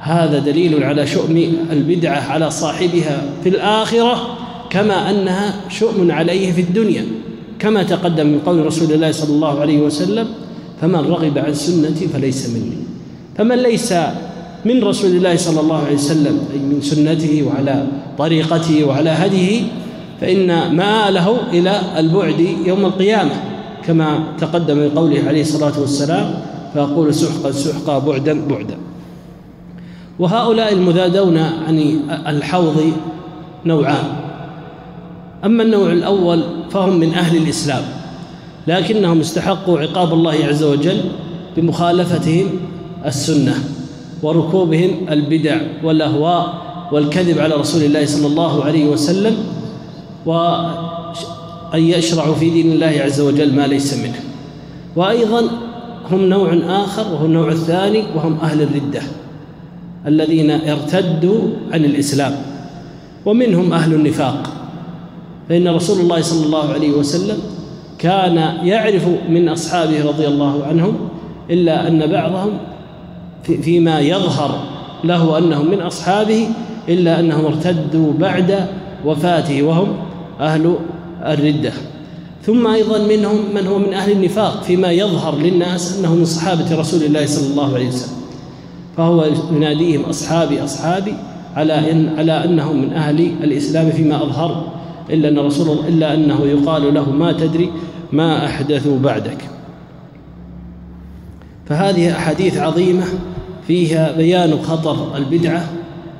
هذا دليل على شؤم البدعة على صاحبها في الآخرة كما أنها شؤم عليه في الدنيا. كما تقدم من قول رسول الله صلى الله عليه وسلم فمن رغب عن سنتي فليس مني. فمن ليس من رسول الله صلى الله عليه وسلم أي من سنته وعلى طريقته وعلى هديه فإن مآله إلى البعد يوم القيامة كما تقدم من قوله عليه الصلاة والسلام فأقول سحقا سحقا بعدا بعدا. وهؤلاء المذادون عن الحوض نوعان. أما النوع الأول فهم من أهل الإسلام لكنهم استحقوا عقاب الله عز وجل بمخالفتهم السنة وركوبهم البدع والأهواء والكذب على رسول الله صلى الله عليه وسلم وأن يشرعوا في دين الله عز وجل ما ليس منه. وأيضا هم نوع آخر وهو النوع الثاني وهم أهل الردة الذين ارتدوا عن الإسلام ومنهم أهل النفاق. فإن رسول الله صلى الله عليه وسلم كان يعرف من أصحابه رضي الله عنهم إلا أن بعضهم فيما يظهر له أنهم من أصحابه إلا أنهم ارتدوا بعد وفاته وهم أهل الردة. ثم أيضا منهم من هو من أهل النفاق فيما يظهر للناس أنه من صحابة رسول الله صلى الله عليه وسلم. فهو يناديهم أصحابي أصحابي على إن على أنهم من أهل الإسلام فيما أظهر إلا أن رسول الله إلا أنه يقال له ما تدري ما أحدثوا بعدك فهذه أحاديث عظيمة فيها بيان خطر البدعة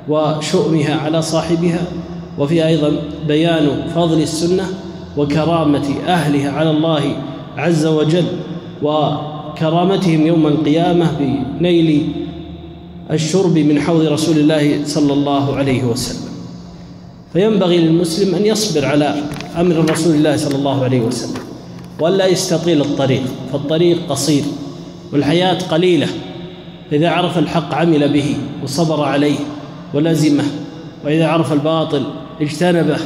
وشؤمها على صاحبها وفيها أيضا بيان فضل السنة وكرامة أهلها على الله عز وجل وكرامتهم يوم القيامة بنيل الشرب من حوض رسول الله صلى الله عليه وسلم. فينبغي للمسلم أن يصبر على أمر رسول الله صلى الله عليه وسلم ولا يستطيل الطريق فالطريق قصير والحياة قليلة إذا عرف الحق عمل به وصبر عليه ولزمه وإذا عرف الباطل اجتنبه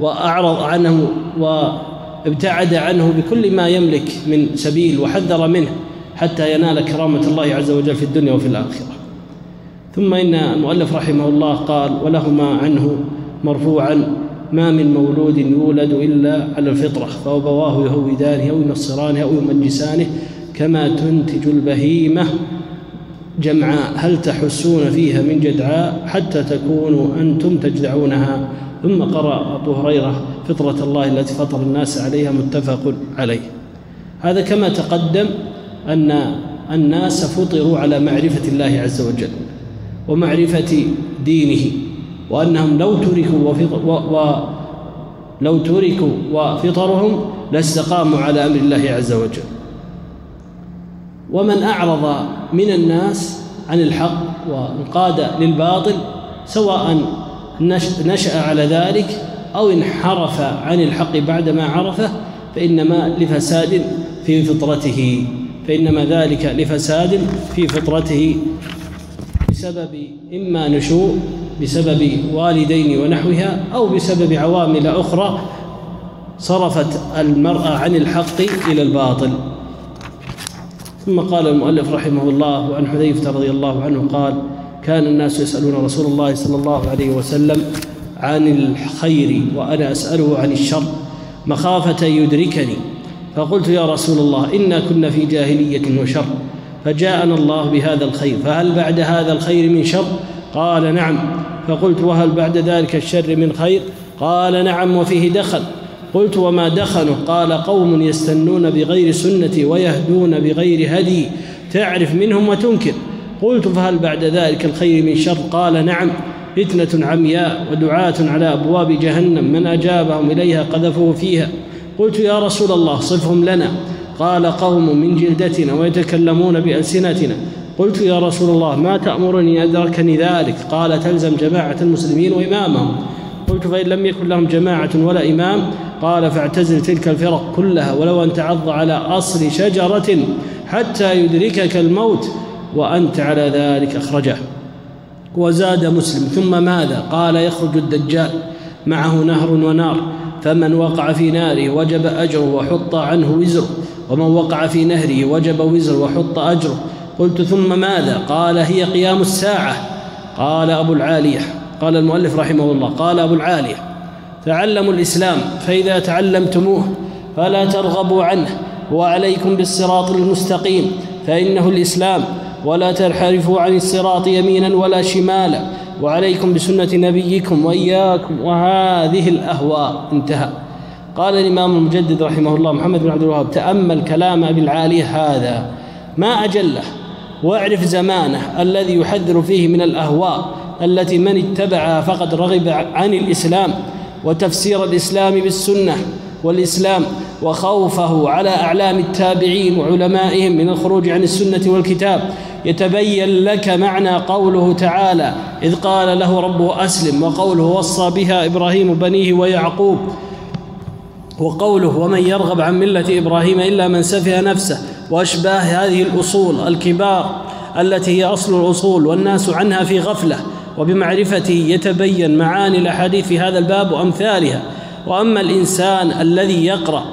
وأعرض عنه وابتعد عنه بكل ما يملك من سبيل وحذر منه حتى ينال كرامة الله عز وجل في الدنيا وفي الآخرة. ثم إن المؤلف رحمه الله قال ولهما عنه مرفوعا ما من مولود يولد إلا على الفطرة فأبواه يهودانه أو ينصرانه أو يمجسانه كما تنتج البهيمة جمعاء. هل تحسون فيها من جدعاء حتى تكونوا أنتم تجدعونها؟ ثم قرأ أبو هريرة فطرة الله التي فطر الناس عليها متفق عليه. هذا كما تقدم أن الناس فطروا على معرفة الله عز وجل ومعرفة دينه وأنهم لو تركوا وفطر و لو تركوا وفطرهم لاستقاموا على أمر الله عز وجل. ومن أعرض من الناس عن الحق وانقاد للباطل سواء نشأ على ذلك أو انحرف عن الحق بعدما عرفه فإنما لفساد في فطرته فإنما ذلك لفساد في فطرته بسبب إما نشوء بسبب والدين ونحوها أو بسبب عوامل أخرى صرفت المرأة عن الحق إلى الباطل. ثم قال المؤلف رحمه الله عن حذيفة رضي الله عنه قال كان الناس يسألون رسول الله صلى الله عليه وسلم عن الخير وأنا أسأله عن الشر مخافة يدركني. فقلت يا رسول الله إنا كنا في جاهلية وشر فجاءنا الله بهذا الخير فهل بعد هذا الخير من شر؟ قال نعم. فقلت وهل بعد ذلك الشر من خير؟ قال نعم وفيه دخل. قلت وما دخنه؟ قال قوم يستنون بغير سنتي ويهدون بغير هدي تعرف منهم وتنكر. قلت فهل بعد ذلك الخير من شر. قال نعم فتنة عمياء ودعاة على أبواب جهنم. من أجابهم إليها قذفوه فيها. قلت يا رسول الله صفهم لنا. قال قوم من جلدتنا ويتكلمون بألسنتنا. قلت يا رسول الله ما تأمرني أدركني ذلك؟ قال تلزم جماعة المسلمين وإمامهم. قلت فإن لم يكن لهم جماعة ولا إمام قال فاعتزل تلك الفرق كلها ولو أن تعض على أصل شجرة حتى يدركك الموت. وأنت على ذلك أخرجه. وزاد مسلم ثم ماذا؟ قال يخرج الدجال معه نهر ونار فمن وقع في ناره وجب أجره وحط عنه وزره ومن وقع في نهره وجب وزره وحط أجره. قلت ثم ماذا؟ قال هي قيام الساعة. قال أبو العالية قال المؤلف رحمه الله قال أبو العالية تعلموا الإسلام فإذا تعلمتموه فلا ترغبوا عنه وعليكم بالصراط المستقيم فإنه الإسلام. ولا تنحرفوا عن الصراط يمينا ولا شمالا. وعليكم بسنة نبيكم وإياكم. وهذه الأهواء. انتهى. قال الإمام المجدد رحمه الله محمد بن عبد الوهاب تأمل كلام أبي العالية هذا. ما أجله. واعرف زمانه الذي يحذر فيه من الأهواء التي من اتبعها فقد رغب عن الإسلام. وتفسير الإسلام بالسنة. والإسلام وخوفه على أعلام التابعين وعلمائهم من الخروج عن السنة والكتاب. يتبين لك معنى قوله تعالى إذ قال له ربه أسلم وقوله وصى بها إبراهيم بنيه ويعقوب. وقوله ومن يرغب عن ملة إبراهيم إلا من سفه نفسه. وأشباه هذه الأصول الكبار التي هي أصل الأصول والناس عنها في غفلة. وبمعرفته يتبين معاني الأحاديث في هذا الباب وأمثالها. وأما الإنسان الذي يقرأ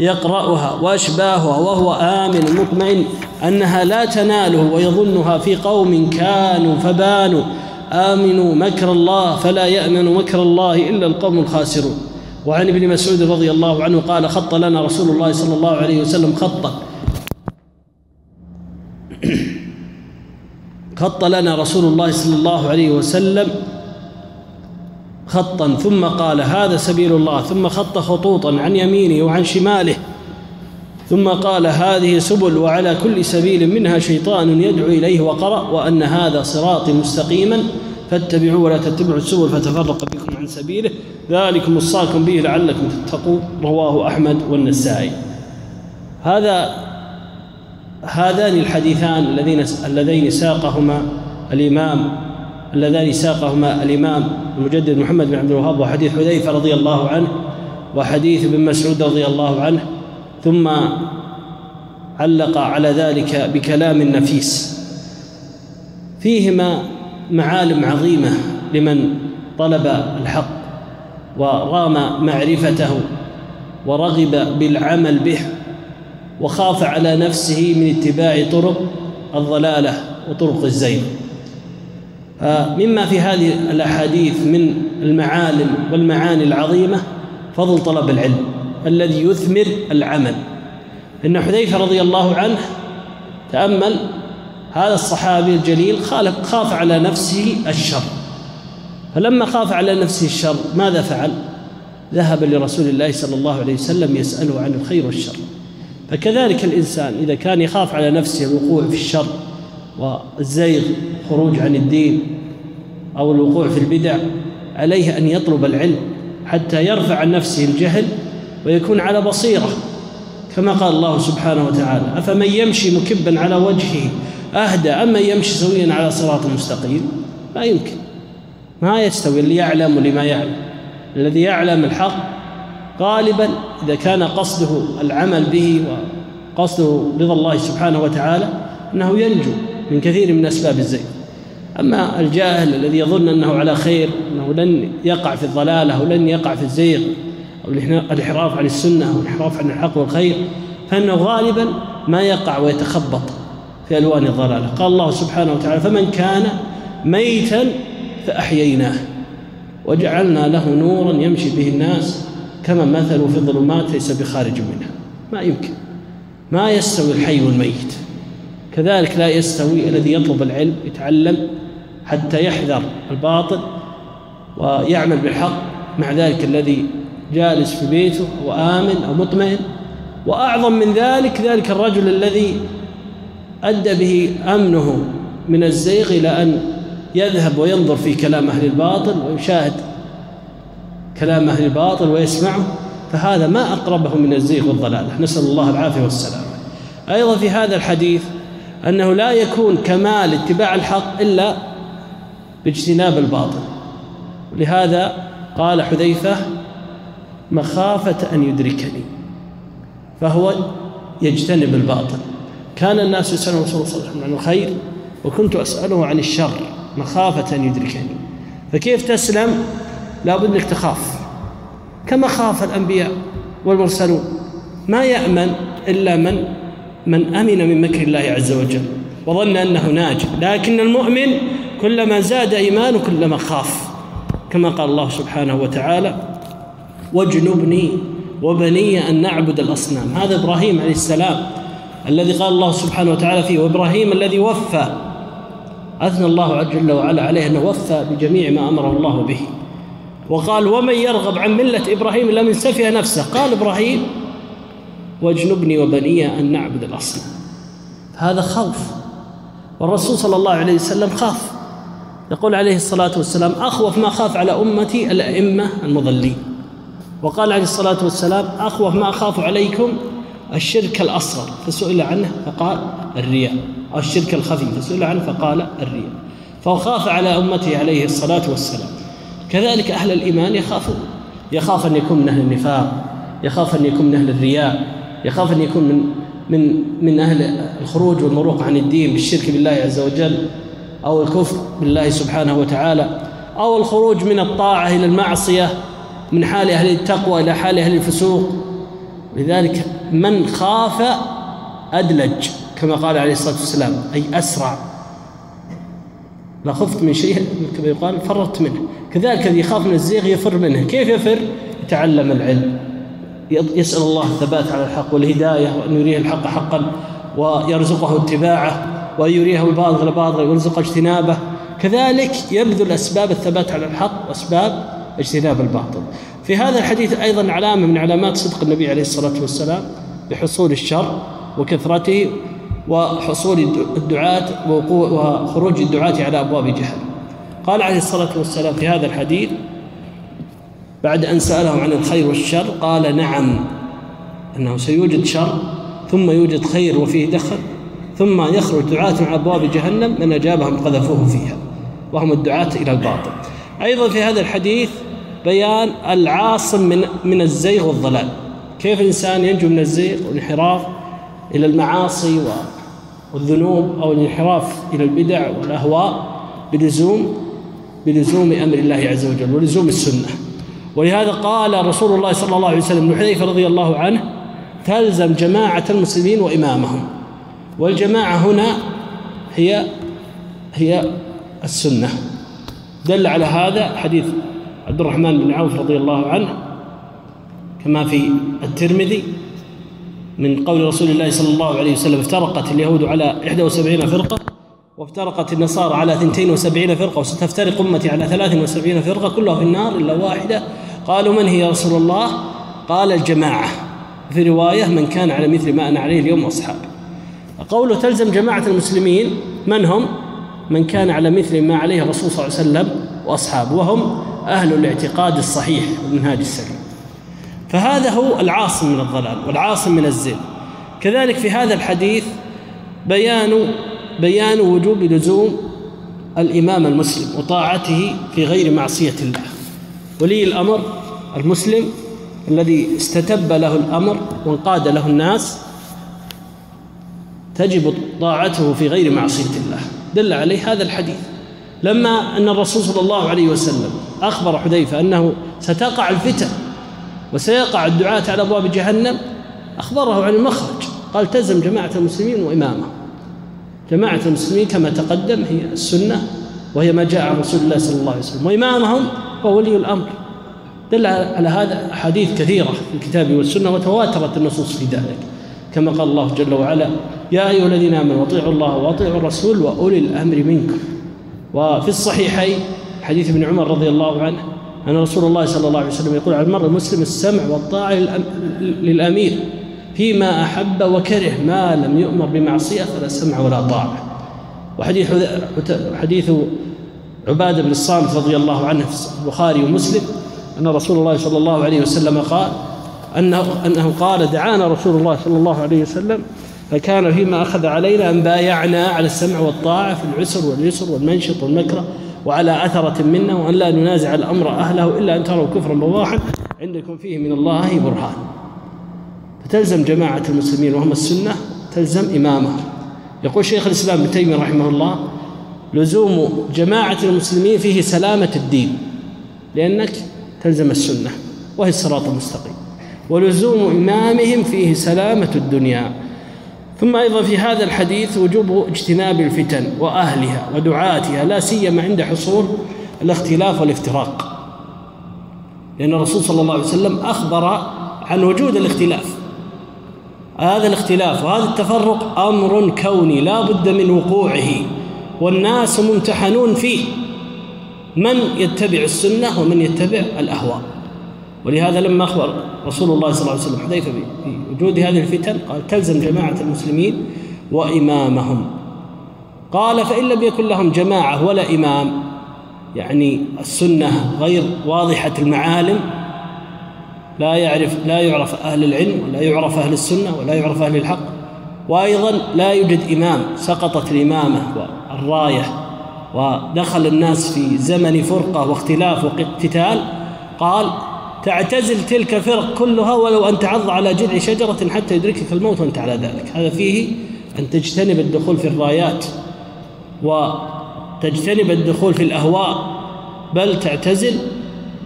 يقرأها وأشباهها وهو آمن مطمئن أنها لا تناله ويظنها في قوم كانوا فبانوا آمنوا مكر الله فلا يأمن مكر الله إلا القوم الخاسرون. وعن ابن مسعود رضي الله عنه قال خط لنا رسول الله صلى الله عليه وسلم خطا خط لنا رسول الله صلى الله عليه وسلم خطا ثم قال هذا سبيل الله ثم خط خطوطا عن يمينه وعن شماله ثم قال هذه سبل وعلى كل سبيل منها شيطان يدعو إليه وقرأ وأن هذا صراطي مستقيما فاتبعوا ولا تتبعوا السبل فتفرق بكم عن سبيله. ذلكم وصاكم به لعلكم تتقون رواه أحمد والنسائي. هذا هذان الحديثان الذين اللذين ساقهما الإمام اللذان ساقهما الإمام المجدد محمد بن عبد الوهاب وحديث حذيفة رضي الله عنه وحديث ابن مسعود رضي الله عنه ثم علق على ذلك بكلام نفيس فيهما معالم عظيمة لمن طلب الحق ورام معرفته ورغب بالعمل به وخاف على نفسه من اتباع طرق الضلالة وطرق الزيغ. مما في هذه الأحاديث من المعالم والمعاني العظيمة فضل طلب العلم الذي يثمر العمل. إن حذيفة رضي الله عنه تأمل هذا الصحابي الجليل خاف على نفسه الشر. فلما خاف على نفسه الشر ماذا فعل؟ ذهب لرسول الله صلى الله عليه وسلم يسأله عن الخير والشر. فكذلك الإنسان إذا كان يخاف على نفسه الوقوع في الشر والزيغ خروج عن الدين أو الوقوع في البدع عليه أن يطلب العلم حتى يرفع عن نفسه الجهل ويكون على بصيرة. كما قال الله سبحانه وتعالى أفمن يمشي مكبا على وجهه أهدى اما يمشي سويا على صراط مستقيم؟ لا يمكن. ما يستوي اللي يعلم واللي ما يعلم. الذي يعلم الحق غالبا إذا كان قصده العمل به وقصده رضا الله سبحانه وتعالى إنه ينجو من كثير من أسباب الزيغ أما الجاهل الذي يظن أنه على خير أنه لن يقع في الضلالة ولن يقع في الزيغ أو الانحراف عن السنة أو الانحراف عن الحق والخير فإنه غالبا ما يقع ويتخبط في ألوان الضلالة. قال الله سبحانه وتعالى فمن كان ميتا فأحييناه وجعلنا له نورا يمشي به الناس كما مثلوا في الظلمات ليس بخارج منها. ما يمكن. ما يستوي الحي والميت. كذلك لا يستوي الذي يطلب العلم يتعلم حتى يحذر الباطل ويعمل بالحق مع ذلك الذي جالس في بيته وآمن أو مطمئن. وأعظم من ذلك ذلك الرجل الذي أدى به أمنه من الزيغ إلى أن يذهب وينظر في كلام أهل الباطل ويشاهد كلام أهل الباطل ويسمعه فهذا ما أقربه من الزيغ والضلالة نسأل الله العافية والسلامة أيضا في هذا الحديث أنه لا يكون كمال اتباع الحق إلا باجتناب الباطل. لهذا قال حذيفة مخافة أن يدركني. فهو يجتنب الباطل. كان الناس يسألون صلى الله عليه وسلم عن الخير وكنت أسأله عن الشر مخافة أن يدركني. فكيف تسلم؟ لا بد أنك تخاف. كما خاف الأنبياء والمرسلون. ما يأمن إلا من من أمن من مكر الله عز وجل. وظن أنه ناج لكن المؤمن كلما زاد إيمانه كلما خاف. كما قال الله سبحانه وتعالى واجنبني وبني أن نعبد الأصنام. هذا إبراهيم عليه السلام الذي قال الله سبحانه وتعالى فيه وإبراهيم الذي وفى. أثنى الله جل وعلا عليه أنه وفى بجميع ما أمره الله به. وقال ومن يرغب عن ملة إبراهيم إلا من سفه نفسه. قال إبراهيم واجنبني وبني أن نعبد الأصنام. هذا خوف. والرسول صلى الله عليه وسلم خاف. يقول عليه الصلاة والسلام أخوف ما خاف على أمتي الأئمة المضلين. وقال عليه الصلاة والسلام أخوف ما أخاف عليكم الشرك الأصغر. فسئل عنه فقال الرياء. أو الشرك الخفي فسئل عنه فقال الرياء. فهو خاف على أمته عليه الصلاة والسلام. كذلك أهل الإيمان يخافون. يخاف أن يكون من أهل النفاق يخاف أن يكون من أهل الرياء يخاف أن يكون من من من أهل الخروج والمروق عن الدين بالشرك بالله عز وجل. أو الكفر بالله سبحانه وتعالى أو الخروج من الطاعة إلى المعصية من حال أهل التقوى إلى حال أهل الفسوق. لذلك من خاف أدلج كما قال عليه الصلاة والسلام أي أسرع. لا خفت من شيء كما يقال فررت منه. كذلك الذي يخاف من الزيغ يفر منه. كيف يفر؟ يتعلم العلم. يسأل الله الثبات على الحق والهداية وأن يريه الحق حقا ويرزقه اتباعه. وأن يريه الباطل باطلا ويرزق اجتنابه. كذلك يبذل أسباب الثبات على الحق وأسباب اجتناب الباطل. في هذا الحديث أيضا علامة من علامات صدق النبي عليه الصلاة والسلام بحصول الشر وكثرته وحصول الدعاة وخروج الدعاة على أبواب جهنم. قال عليه الصلاة والسلام في هذا الحديث بعد أن سألهم عن الخير والشر قال نعم أنه سيوجد شر ثم يوجد خير وفيه دخل. ثم يخرج دعاة على أبواب جهنم من أجابهم قذفوه فيها وهم الدعاة إلى الباطل. أيضا في هذا الحديث بيان العاصم من من الزيغ والضلال. كيف الإنسان ينجو من الزيغ والانحراف إلى المعاصي والذنوب أو الانحراف إلى البدع والأهواء بلزوم بلزوم أمر الله عز وجل ولزوم السنة. ولهذا قال رسول الله صلى الله عليه وسلم لحذيفة رضي الله عنه تلزم جماعة المسلمين وإمامهم. والجماعة هنا هي هي السنة. دل على هذا حديث عبد الرحمن بن عوف رضي الله عنه كما في الترمذي من قول رسول الله صلى الله عليه وسلم افترقت اليهود على 71 فرقة وافترقت النصارى على 72 فرقة وستفترق أمتي على 73 فرقة كلها في النار إلا واحدة. قالوا من هي يا رسول الله؟ قال الجماعة. في رواية من كان على مثل ما أنا عليه اليوم وأصحابي. قوله تلزم جماعة المسلمين من هم؟ من كان على مثل ما عليه الرسول صلى الله عليه وسلم وأصحابه وهم أهل الاعتقاد الصحيح والمنهاج السليم فهذا هو العاصم من الضلال والعاصم من الزين كذلك في هذا الحديث بيان بيان وجوب لزوم الإمام المسلم وطاعته في غير معصية الله. ولي الأمر المسلم الذي استتب له الأمر وانقاد له الناس تجب طاعته في غير معصية الله. دل عليه هذا الحديث. لما أن الرسول صلى الله عليه وسلم أخبر حذيفة أنه ستقع الفتن وسيقع الدعاة على أبواب جهنم أخبره عن المخرج. قال تلزم جماعة المسلمين وإمامهم جماعة المسلمين كما تقدم هي السنة وهي ما جاء عن رسول الله صلى الله عليه وسلم. وإمامهم هو ولي الأمر. دل على هذا أحاديث كثيرة في الكتاب والسنة وتواترت النصوص في ذلك. كما قال الله جل وعلا يا أيها الذين آمنوا أطيعوا الله وأطيعوا الرسول وأولي الأمر منكم. وفي الصحيحين حديث ابن عمر رضي الله عنه أن رسول الله صلى الله عليه وسلم يقول على المرء المسلم السمع والطاعة للأمير فيما أحب وكره ما لم يؤمر بمعصية فلا سمع ولا طاعة. وحديث حديث عبادة بن الصامت رضي الله عنه في البخاري ومسلم أن رسول الله صلى الله عليه وسلم قال أنه, أنه قال دعانا رسول الله صلى الله عليه وسلم فكان فيما أخذ علينا أن بايعنا على السمع والطاعة في العسر واليسر والمنشط والمكره وعلى أثرة منا وأن لا ننازع الأمر أهله إلا أن تروا كفرا بواحا عندكم فيه من الله برهان. فتلزم جماعة المسلمين وهم السنة تلزم إمامهم يقول شيخ الإسلام ابن تيمية رحمه الله لزوم جماعة المسلمين فيه سلامة الدين لأنك تلزم السنة وهي الصراط المستقيم. ولزوم إمامهم فيه سلامة الدنيا. ثم أيضا في هذا الحديث وجوب اجتناب الفتن وأهلها ودعاتها لا سيما عند حصول الاختلاف والافتراق. لأن الرسول صلى الله عليه وسلم أخبر عن وجود الاختلاف. هذا الاختلاف وهذا التفرق أمر كوني لا بد من وقوعه والناس ممتحنون فيه. من يتبع السنة ومن يتبع الأهواء؟ ولهذا لما أخبر رسول الله صلى الله عليه وسلم حذيفة بوجود هذه الفتن قال تلزم جماعة المسلمين وإمامهم. قال فإن لم يكن لهم جماعة ولا إمام يعني السنة غير واضحة المعالم لا يعرف لا يعرف أهل العلم ولا يعرف أهل السنة ولا يعرف أهل الحق. وأيضا لا يوجد إمام سقطت الإمامة والراية ودخل الناس في زمن فرقة واختلاف واقتتال. قال تعتزل تلك الفرق كلها ولو أن تعض على جذع شجرة حتى يدركك الموت وأنت على ذلك. هذا فيه أن تجتنب الدخول في الرايات وتجتنب الدخول في الأهواء بل تعتزل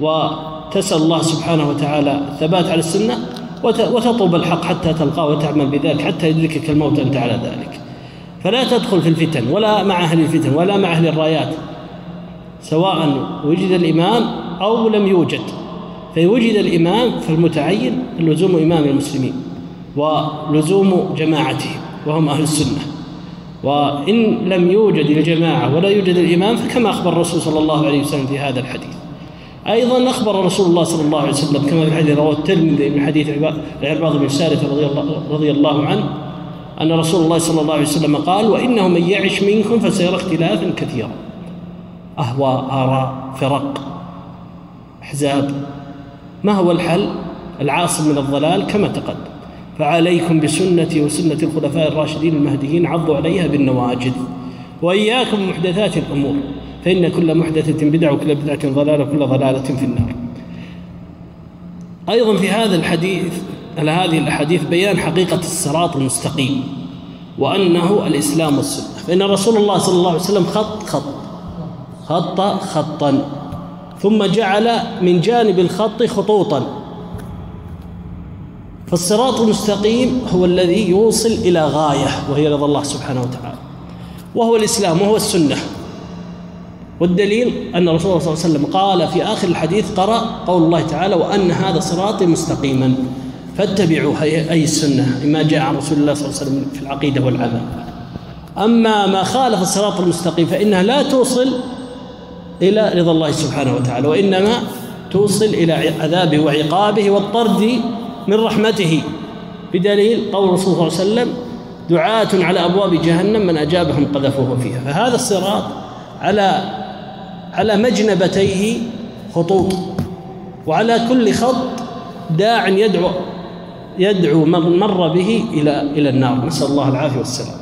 وتسأل الله سبحانه وتعالى الثبات على السنة وتطلب الحق حتى تلقاه وتعمل بذلك حتى يدركك الموت أنت على ذلك. فلا تدخل في الفتن ولا مع أهل الفتن ولا مع أهل الرايات سواء وجد الإمام أو لم يوجد. فإن وجد الإمام فالمتعين لزوم إمام المسلمين ولزوم جماعتهم وهم أهل السنة. وإن لم يوجد الجماعة ولا يوجد الإمام فكما أخبر الرسول صلى الله عليه وسلم في هذا الحديث. أيضا أخبر رسول الله صلى الله عليه وسلم كما في الحديث رواه الترمذي من حديث العرباض بن سارث رضي الله, رضي الله عنه أن رسول الله صلى الله عليه وسلم قال وإنه من يعش منكم فسيرى اختلافا كثيرا. أهواء آراء فرق أحزاب. ما هو الحل؟ العاصم من الضلال كما تقدم. فعليكم بسنتي وسنة الخلفاء الراشدين المهديين عضوا عليها بالنواجذ. وإياكم محدثات الأمور. فإن كل محدثة بدعة وكل بدعة ضلالة وكل ضلالة في النار. أيضا في هذا الحديث على هذه الأحاديث بيان حقيقة الصراط المستقيم وأنه الإسلام والسنة. فإن رسول الله صلى الله عليه وسلم خط خط. خط خطا. ثم جعل من جانب الخط خطوطا. فالصراط المستقيم هو الذي يوصل إلى غاية وهي رضا الله سبحانه وتعالى. وهو الإسلام وهو السنة. والدليل أن رسول الله صلى الله عليه وسلم قال في آخر الحديث قرأ قول الله تعالى وأن هذا صراطي مستقيما. فاتبعوا أي السنة ما جاء عن رسول الله صلى الله عليه وسلم في العقيدة والعمل. أما ما خالف الصراط المستقيم فإنها لا توصل إلى رضا الله سبحانه وتعالى وإنما توصل إلى عذابه وعقابه والطرد من رحمته. بدليل قول الرسول صلى الله عليه وسلم دعاة على أبواب جهنم من أجابهم قذفوه فيها. فهذا الصراط على على مجنبتيه خطوط وعلى كل خط داع يدعو يدعو من مر به إلى إلى النار. نسأل الله العافية والسلام.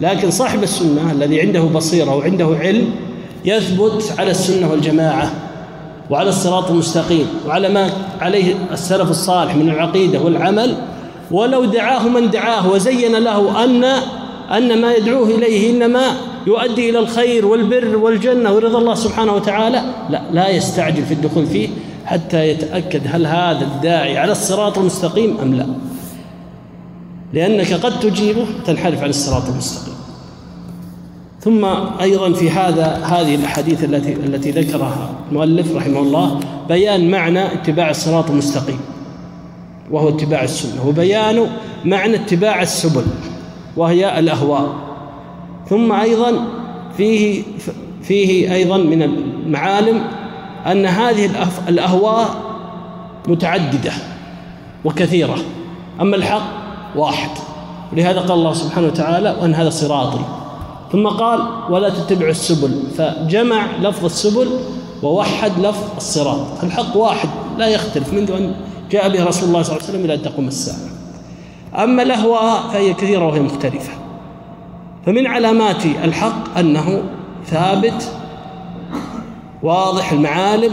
لكن صاحب السنة الذي عنده بصيرة وعنده علم يثبت على السنة والجماعة وعلى الصراط المستقيم وعلى ما عليه السلف الصالح من العقيدة والعمل. ولو دعاه من دعاه وزين له أن أن ما يدعوه إليه إنما يؤدي إلى الخير والبر والجنة ورضا الله سبحانه وتعالى. لا لا يستعجل في الدخول فيه حتى يتأكد هل هذا الداعي على الصراط المستقيم أم لا. لأنك قد تجيبه تنحرف عن الصراط المستقيم. ثم أيضا في هذا هذه الأحاديث التي التي ذكرها المؤلف رحمه الله بيان معنى اتباع الصراط المستقيم وهو اتباع السنة وبيان معنى اتباع السبل وهي الأهواء. ثم أيضا فيه فيه أيضا من المعالم أن هذه الأهواء متعددة وكثيرة أما الحق واحد ولهذا قال الله سبحانه وتعالى وأن هذا صراطي ثم قال ولا تتبعوا السبل. فجمع لفظ السبل ووحد لفظ الصراط. فالحق واحد لا يختلف منذ أن جاء به رسول الله صلى الله عليه وسلم إلى أن تقوم الساعة. أما الأهواء فهي كثيرة وهي مختلفة. فمن علامات الحق أنه ثابت واضح المعالم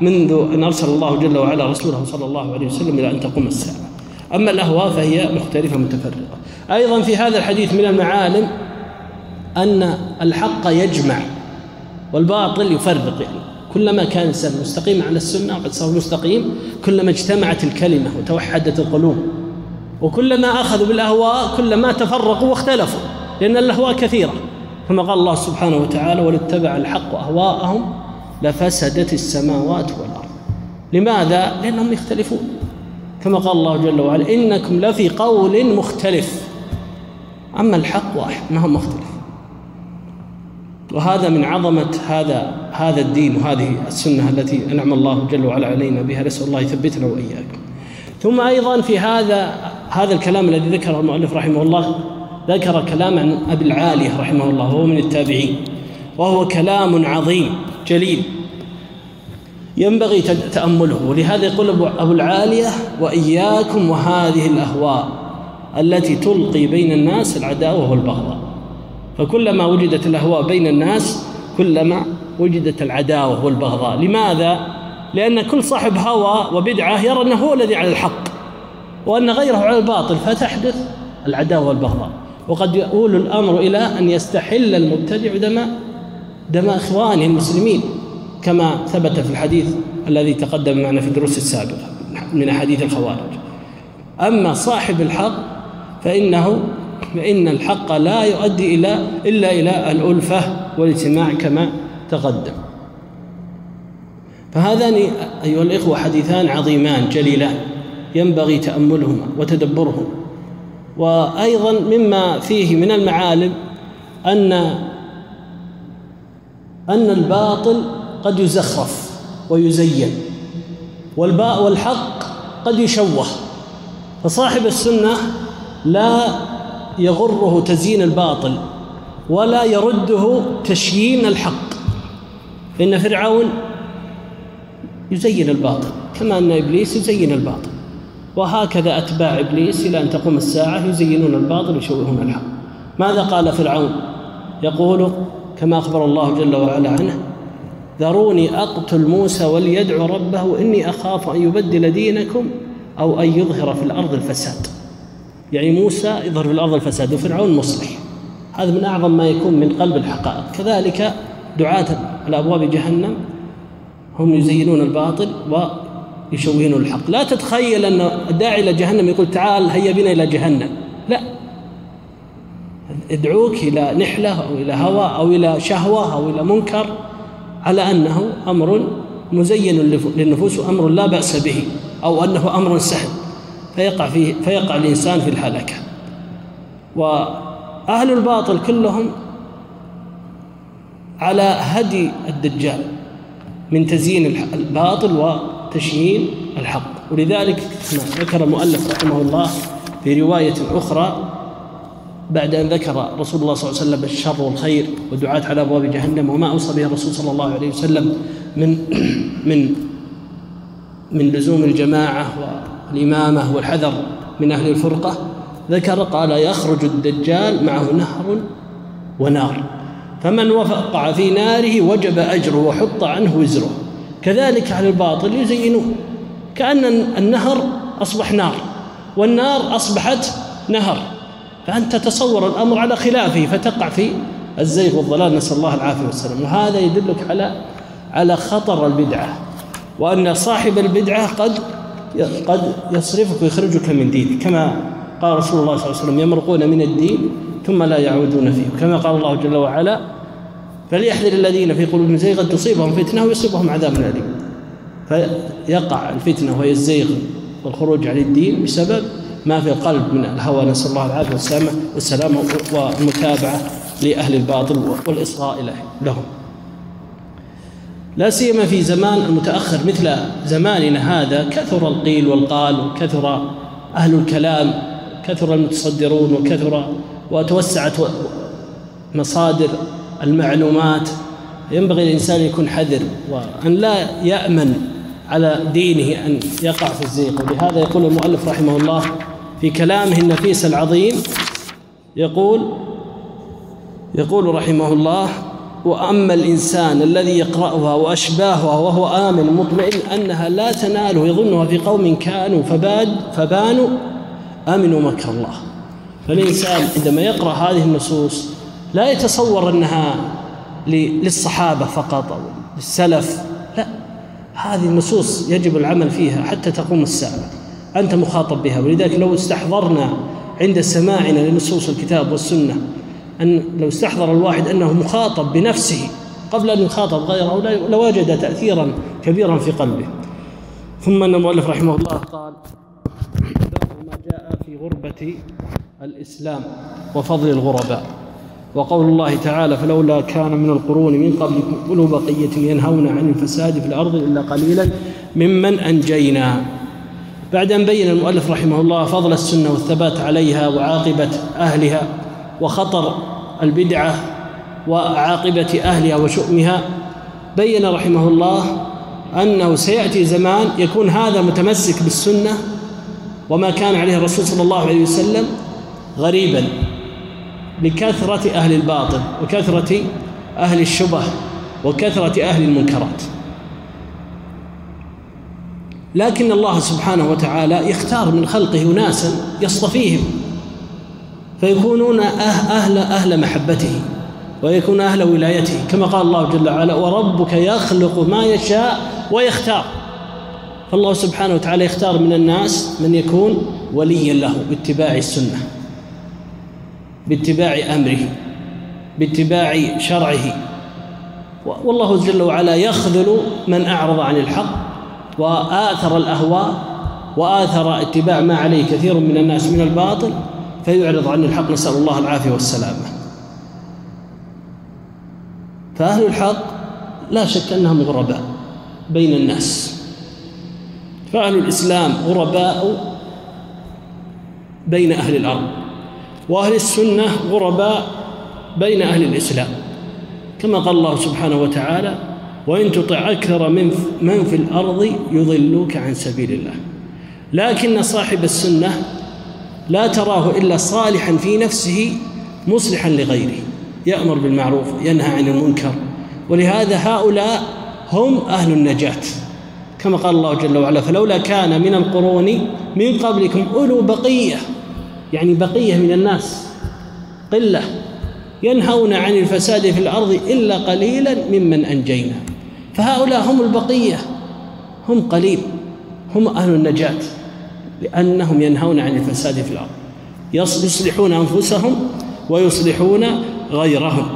منذ أن أرسل الله جل وعلا رسوله صلى الله عليه وسلم إلى أن تقوم الساعة. أما الأهواء فهي مختلفة متفرقة. أيضا في هذا الحديث من المعالم أن الحق يجمع والباطل يفرق يعني. كلما كان الإنسان مستقيما على السنة وقد صار مستقيم كلما اجتمعت الكلمة وتوحدت القلوب وكلما أخذوا بالأهواء كلما تفرقوا واختلفوا لأن الأهواء كثيرة. كما قال الله سبحانه وتعالى ولاتبع الحق أهواءهم لفسدت السماوات والأرض لماذا؟ لأنهم يختلفون. كما قال الله جل وعلا إنكم لفي قول مختلف أما الحق واحد ما هو مختلف؟ وهذا من عظمة هذا هذا الدين وهذه السنة التي أنعم الله جل وعلا علينا بها. نسأل الله يثبتنا وإياكم ثم أيضا في هذا هذا الكلام الذي ذكره المؤلف رحمه الله ذكر كلام عن أبي العالية رحمه الله وهو من التابعين وهو كلام عظيم جليل. ينبغي تأمله. ولهذا يقول أبو العالية وإياكم وهذه الأهواء التي تلقي بين الناس العداوة والبغضاء. فكلما وجدت الأهواء بين الناس كلما وجدت العداوة والبغضاء. لماذا؟ لأن كل صاحب هوى وبدعة يرى أنه هو الذي على الحق وأن غيره على الباطل فتحدث العداوة والبغضاء. وقد يؤول الأمر إلى أن يستحل المبتدع دم دم إخوانه المسلمين كما ثبت في الحديث الذي تقدم معنا في الدروس السابقة من أحاديث الخوارج. أما صاحب الحق فإنه فإن الحق لا يؤدي إلى إلا إلى الألفة والاجتماع كما تقدم. فهذان أيها الإخوة حديثان عظيمان جليلان ينبغي تأملهما وتدبرهما. وأيضا مما فيه من المعالم أن أن الباطل قد يزخرف ويزين والباء والحق قد يشوه. فصاحب السنة لا يغره تزيين الباطل ولا يرده تشيين الحق. فإن فرعون يزين الباطل كما أن إبليس يزين الباطل. وهكذا أتباع إبليس إلى أن تقوم الساعة يزينون الباطل ويشوهون الحق. ماذا قال فرعون؟ يقول كما أخبر الله جل وعلا عنه ذروني أقتل موسى وليدعو ربه إني أخاف أن يبدل دينكم أو أن يظهر في الأرض الفساد. يعني موسى يظهر في الأرض الفساد وفرعون مصلح. هذا من أعظم ما يكون من قلب الحقائق. كذلك دعاة على أبواب جهنم هم يزينون الباطل ويشوهون الحق. لا تتخيل أن الداعي إلى جهنم يقول تعال هيا بنا إلى جهنم. لا. ادعوك إلى نحلة أو إلى هوى أو إلى شهوة أو إلى منكر على أنه أمر مزين للنفوس وأمر لا بأس به أو أنه أمر سهل. فيقع فيه فيقع الإنسان في الهلكة وأهل الباطل كلهم على هدي الدجال من تزيين الباطل وتشيين الحق. ولذلك ذكر المؤلف رحمه الله في رواية أخرى بعد أن ذكر رسول الله صلى الله عليه وسلم الشر والخير ودعاة على أبواب جهنم وما أوصى به الرسول صلى الله عليه وسلم من [CLEARS THROAT] من من لزوم الجماعة والإمامة والحذر من أهل الفرقة ذكر قال يخرج الدجال معه نهر ونار فمن وقع في ناره وجب أجره وحط عنه وزره كذلك أهل الباطل يزينون كأن النهر أصبح نار والنار أصبحت نهر فأنت تتصور الأمر على خلافه فتقع في الزيغ والضلال نسأل الله العافية والسلام. وهذا يدلك على على خطر البدعة وأن صاحب البدعة قد قد يصرفك ويخرجك من دينك كما قال رسول الله صلى الله عليه وسلم يمرقون من الدين ثم لا يعودون فيه. كما قال الله جل وعلا فليحذر الذين في قلوبهم زيغا تصيبهم فتنة ويصيبهم عذاب أليم. فيقع الفتنة وهي الزيغ والخروج عن الدين بسبب ما في القلب من الهوى. نسأل الله العافية والسلامة والسلامة والمتابعة لأهل الباطل والإصغاء لهم. لا سيما في زمان المتأخر مثل زماننا هذا كثر القيل والقال وكثر أهل الكلام كثر المتصدرون وكثر وتوسعت مصادر المعلومات. ينبغي الإنسان يكون حذر وأن لا يأمن على دينه أن يقع في الزيغ ولهذا يقول المؤلف رحمه الله في كلامه النفيس العظيم يقول يقول رحمه الله وأما الإنسان الذي يقرأها وأشباهها وهو آمن مطمئن أنها لا تناله يظنها في قوم كانوا فباد فبانوا آمنوا مكر الله. فالإنسان عندما يقرأ هذه النصوص لا يتصور أنها للصحابة فقط أو للسلف. لا هذه النصوص يجب العمل فيها حتى تقوم الساعة. أنت مخاطب بها ولذلك لو استحضرنا عند سماعنا لنصوص الكتاب والسنة أن لو استحضر الواحد أنه مخاطب بنفسه قبل أن يخاطب غيره لوجد تأثيرا كبيرا في قلبه. ثم أن المؤلف رحمه الله قال ما جاء في غربة الإسلام وفضل الغرباء. وقول الله تعالى فلولا كان من القرون من قبلكم أولو بقية ينهون عن الفساد في الأرض إلا قليلا ممن أنجينا. بعد أن بين المؤلف رحمه الله فضل السنة والثبات عليها وعاقبة أهلها وخطر البدعة وعاقبة أهلها وشؤمها بين رحمه الله أنه سيأتي زمان يكون هذا متمسك بالسنة وما كان عليه الرسول صلى الله عليه وسلم غريبا لكثرة أهل الباطل وكثرة أهل الشبه وكثرة أهل المنكرات. لكن الله سبحانه وتعالى يختار من خلقه ناسا يصطفيهم. فيكونون أه-، أهل أهل محبته ويكون أهل ولايته. كما قال الله جل وعلا وربك يخلق ما يشاء ويختار. فالله سبحانه وتعالى يختار من الناس من يكون وليا له باتباع السنة باتباع أمره باتباع شرعه. والله جل وعلا يخذل من أعرض عن الحق وآثر الأهواء وآثر اتباع ما عليه كثير من الناس من الباطل. فيعرض عن الحق نسأل الله العافية والسلامة. فأهل الحق لا شك أنهم غرباء بين الناس. فأهل الإسلام غرباء بين أهل الأرض وأهل السنة غرباء بين أهل الإسلام. كما قال الله سبحانه وتعالى وإن تطع أكثر من من في الأرض يضلوك عن سبيل الله. لكن صاحب السنة لا تراه إلا صالحا في نفسه مصلحا لغيره. يأمر بالمعروف ينهى عن المنكر. ولهذا هؤلاء هم أهل النجاة. كما قال الله جل وعلا فلولا كان من القرون من قبلكم أولو بقية. يعني بقية من الناس. قلة. ينهون عن الفساد في الأرض إلا قليلا ممن أنجينا. فهؤلاء هم البقية. هم قليل. هم أهل النجاة. لأنهم ينهون عن الفساد في الأرض. يصلحون أنفسهم ويصلحون غيرهم.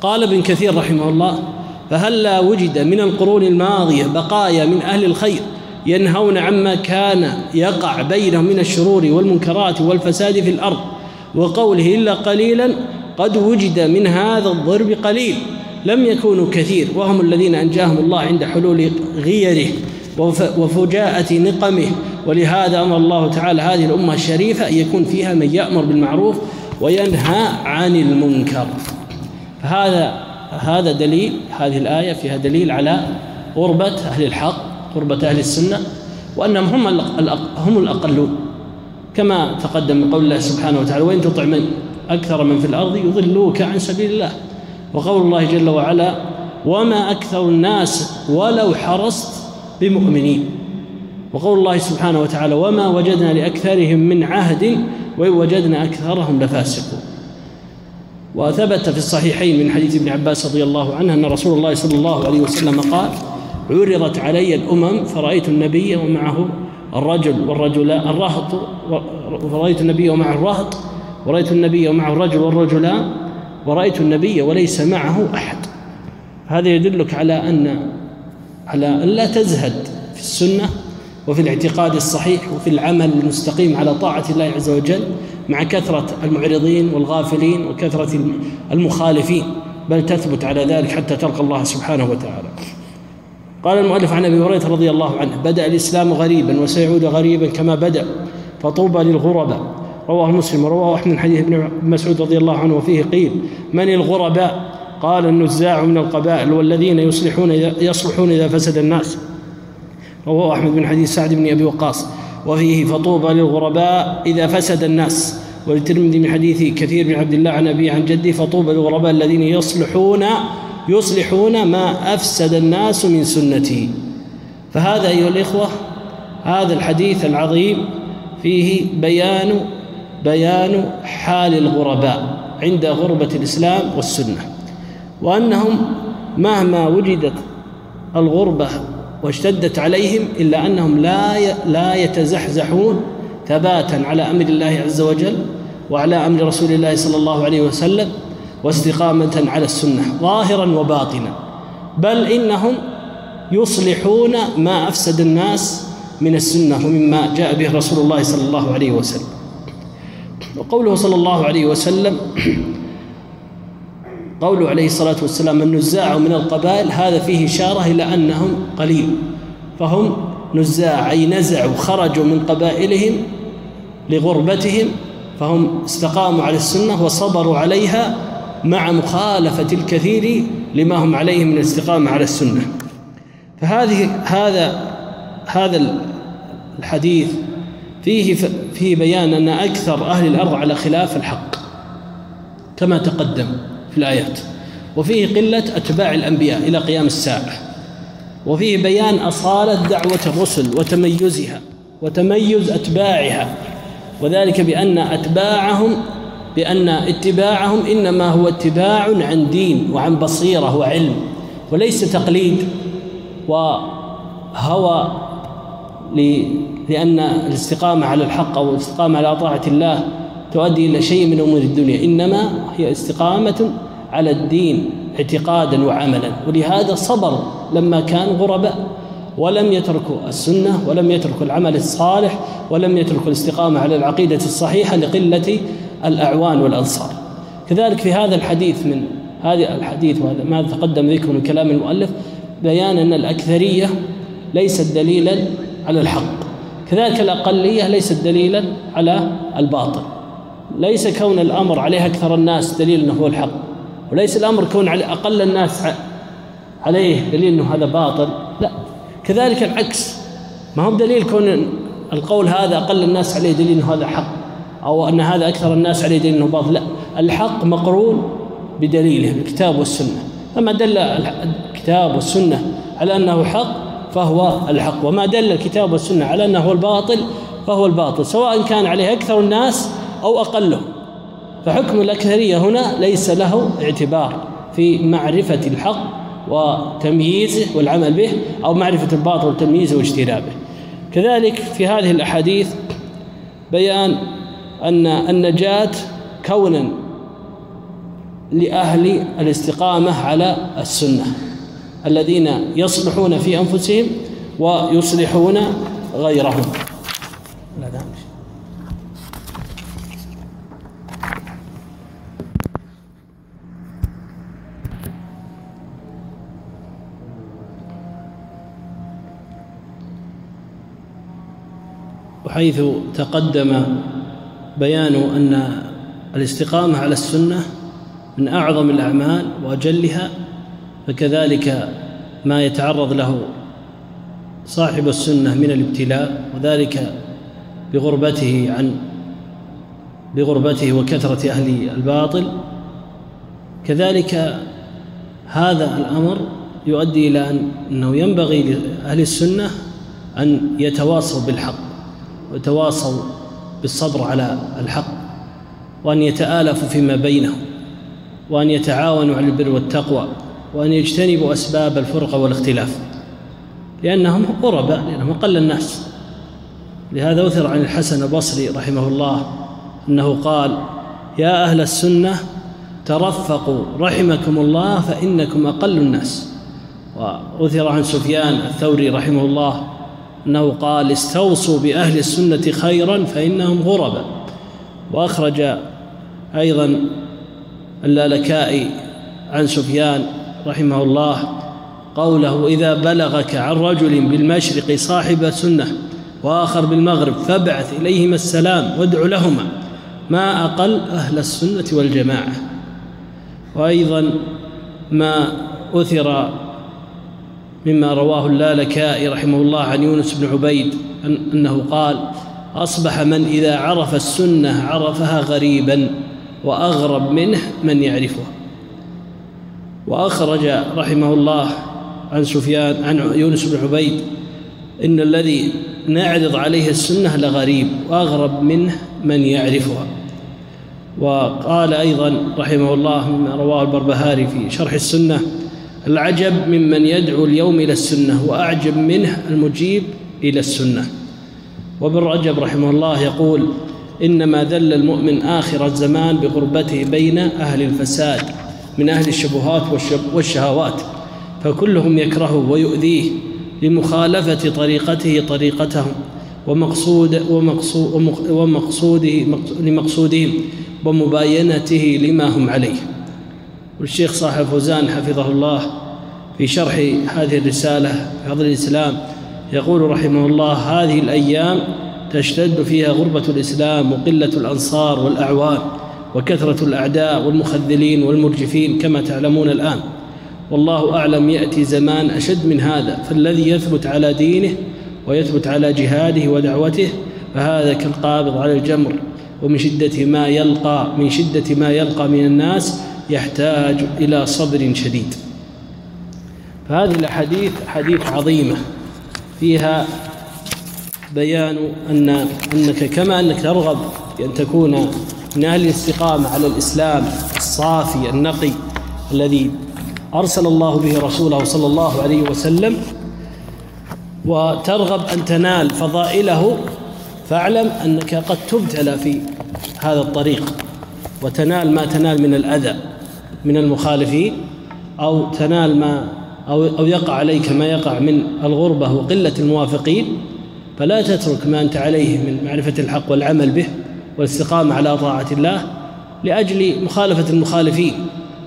قال ابن كثير رحمه الله فهلا وجد من القرون الماضية بقايا من أهل الخير ينهون عما كان يقع بينهم من الشرور والمنكرات والفساد في الأرض؟ وقوله إلا قليلا قد وجد من هذا الضرب قليل. لم يكونوا كثير وهم الذين أنجاهم الله عند حلول غيره وفجاءة نقمه ولهذا أمر الله تعالى هذه الأمة الشريفة أن يكون فيها من يأمر بالمعروف وينهى عن المنكر. فهذا هذا دليل هذه الآية فيها دليل على غربة أهل الحق غربة أهل السنة وأنهم هم هم الأقلون. كما تقدم من قول الله سبحانه وتعالى وإن تطع من أكثر من في الأرض يضلوك عن سبيل الله. وقول الله جل وعلا وما أكثر الناس ولو حرصت بمؤمنين. وقول الله سبحانه وتعالى وما وجدنا لأكثرهم من عهد وإن وجدنا أكثرهم لفاسقون. وثبت في الصحيحين من حديث ابن عباس رضي الله عنه أن رسول الله صلى الله عليه وسلم قال عرضت علي الأمم فرأيت النبي ومعه الرجل والرجلان الرهط ورأيت النبي ومعه الرهط ورأيت النبي ومعه الرجل والرجلان ورأيت النبي وليس معه أحد. هذا يدلك على أن على أن لا تزهد في السنة وفي الاعتقاد الصحيح وفي العمل المستقيم على طاعة الله عز وجل مع كثرة المعرضين والغافلين وكثرة المخالفين. بل تثبت على ذلك حتى تلقى الله سبحانه وتعالى. قال المؤلف عن أبي هريرة رضي الله عنه بدأ الإسلام غريبا وسيعود غريبا كما بدأ فطوبى للغرباء. رواه مسلم ورواه أحمد حديث ابن مسعود رضي الله عنه وفيه قيل من الغرباء؟ قال النزاع من القبائل والذين يصلحون يصلحون إذا فسد الناس. رواه أحمد بن حديث سعد بن أبي وقاص. وفيه فطوبى للغرباء إذا فسد الناس. وللترمذي من حديث كثير بن عبد الله عن ابي عن جدي فطوبى للغرباء الذين يصلحون يصلحون ما أفسد الناس من سنته فهذا أيها الإخوة هذا الحديث العظيم فيه بيان بيان حال الغرباء عند غربة الإسلام والسنة. وأنهم مهما وجدت الغربة واشتدت عليهم إلا أنهم لا لا يتزحزحون ثباتا على أمر الله عز وجل وعلى أمر رسول الله صلى الله عليه وسلم واستقامة على السنة ظاهرا وباطنا. بل إنهم يصلحون ما أفسد الناس من السنة ومما جاء به رسول الله صلى الله عليه وسلم. وقوله صلى الله عليه وسلم قوله عليه الصلاة والسلام النزاع من القبائل هذا فيه إشارة إلى أنهم قليل. فهم نزاع أي نزعوا خرجوا من قبائلهم لغربتهم فهم استقاموا على السنة وصبروا عليها مع مخالفة الكثير لما هم عليه من الاستقامة على السنة. فهذه هذا هذا الحديث فيه فيه بيان أن أكثر أهل الأرض على خلاف الحق كما تقدم. في الآيات. وفيه قلة أتباع الأنبياء إلى قيام الساعة. وفيه بيان أصالة دعوة الرسل وتميزها وتميز أتباعها. وذلك بأن أتباعهم بأن اتباعهم إنما هو اتباع عن دين وعن بصيرة وعلم وليس تقليد وهوى لأن الاستقامة على الحق أو الاستقامة على طاعة الله تؤدي إلى شيء من أمور الدنيا. إنما هي استقامة على الدين اعتقادا وعملا. ولهذا صبر لما كان غرباء. ولم يتركوا السنة ولم يتركوا العمل الصالح ولم يتركوا الاستقامة على العقيدة الصحيحة لقلة الأعوان والأنصار. كذلك في هذا الحديث من هذا الحديث وهذا ما تقدم ذكره من كلام المؤلف بيان أن الأكثرية ليست دليلا على الحق. كذلك الأقلية ليست دليلا على الباطل. ليس كون الأمر عليه أكثر الناس دليل أنه هو الحق وليس الأمر كون على أقل الناس عليه دليل أنه هذا باطل لا. كذلك العكس ما هو دليل كون القول هذا أقل الناس عليه دليل أنه هذا حق أو أن هذا أكثر الناس عليه دليل أنه باطل لا. الحق مقرون بدليله الكتاب والسنة. فما دل الكتاب والسنة على أنه حق فهو الحق وما دل الكتاب والسنة على أنه هو الباطل فهو الباطل سواء كان عليه أكثر الناس أو أقلهم فحكم الأكثرية هنا ليس له اعتبار في معرفة الحق وتمييزه والعمل به أو معرفة الباطل وتمييزه واجتنابه كذلك في هذه الأحاديث بيان أن النجاة كونا لأهل الاستقامة على السنة الذين يصلحون في أنفسهم ويصلحون غيرهم. وحيث تقدم بيان أن الاستقامة على السنة من أعظم الأعمال وأجلها فكذلك ما يتعرض له صاحب السنة من الابتلاء وذلك بغربته عن بغربته وكثرة أهل الباطل. كذلك هذا الأمر يؤدي إلى أنه ينبغي لأهل السنة أن يتواصوا بالحق. وتواصوا بالصبر على الحق وأن يتآلفوا فيما بينهم وأن يتعاونوا على البر والتقوى وأن يجتنبوا أسباب الفرقة والاختلاف لأنهم غرباء لأنهم أقل الناس. لهذا أثر عن الحسن البصري رحمه الله أنه قال يا أهل السنة ترفقوا رحمكم الله فإنكم أقل الناس. وأثر عن سفيان الثوري رحمه الله أنه قال استوصوا بأهل السنة خيرا فإنهم غرباء. وأخرج أيضا اللالكائي عن سفيان رحمه الله قوله إذا بلغك عن رجل بالمشرق صاحب سنة وآخر بالمغرب فابعث إليهما السلام وادع لهما ما أقل أهل السنة والجماعة. وأيضا ما أثر مما رواه اللالكائي رحمه الله عن يونس بن عبيد أنه قال أصبح من إذا عرف السنة عرفها غريبا وأغرب منه من يعرفها وأخرج رحمه الله عن سفيان عن يونس بن عبيد إن الذي نعرض عليه السنة لغريب وأغرب منه من يعرفها وقال أيضا رحمه الله مما رواه البربهاري في شرح السنة العجب ممن يدعو اليوم إلى السنة وأعجب منه المجيب إلى السنة. وابن رجب رحمه الله يقول إنما ذل المؤمن آخر الزمان بغربته بين أهل الفساد من أهل الشبهات والشهوات فكلهم يكرهه ويؤذيه لمخالفة طريقته طريقتهم ومقصود ومقصود ومقصوده لمقصودهم ومباينته لما هم عليه. والشيخ صاحب فوزان حفظه الله في شرح هذه الرسالة في فضل الإسلام يقول رحمه الله هذه الأيام تشتد فيها غربة الإسلام وقلة الأنصار والأعوان وكثرة الأعداء والمخذلين والمرجفين كما تعلمون الآن. والله أعلم يأتي زمان أشد من هذا فالذي يثبت على دينه ويثبت على جهاده ودعوته فهذا كالقابض على الجمر ومن شدة ما يلقى من شدة ما يلقى من الناس يحتاج إلى صبر شديد. فهذه الأحاديث حديث عظيمة. فيها بيان أن أنك كما أنك ترغب بأن تكون من أهل الاستقامة على الإسلام الصافي النقي الذي أرسل الله به رسوله صلى الله عليه وسلم وترغب أن تنال فضائله فاعلم أنك قد تبتلى في هذا الطريق وتنال ما تنال من الأذى. من المخالفين أو تنال ما أو أو يقع عليك ما يقع من الغربة وقلة الموافقين فلا تترك ما أنت عليه من معرفة الحق والعمل به والاستقامة على طاعة الله لأجل مخالفة المخالفين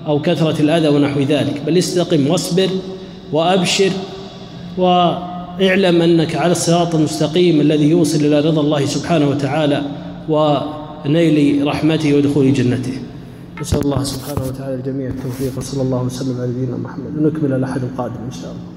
أو كثرة الأذى ونحو ذلك بل استقم واصبر وأبشر وإعلم أنك على الصراط المستقيم الذي يوصل إلى رضا الله سبحانه وتعالى ونيل رحمته ودخول جنته. نسأل الله سبحانه وتعالى الجميع التوفيق وصلى الله وسلم على نبينا محمد. ونكمل الأحد القادم إن شاء الله.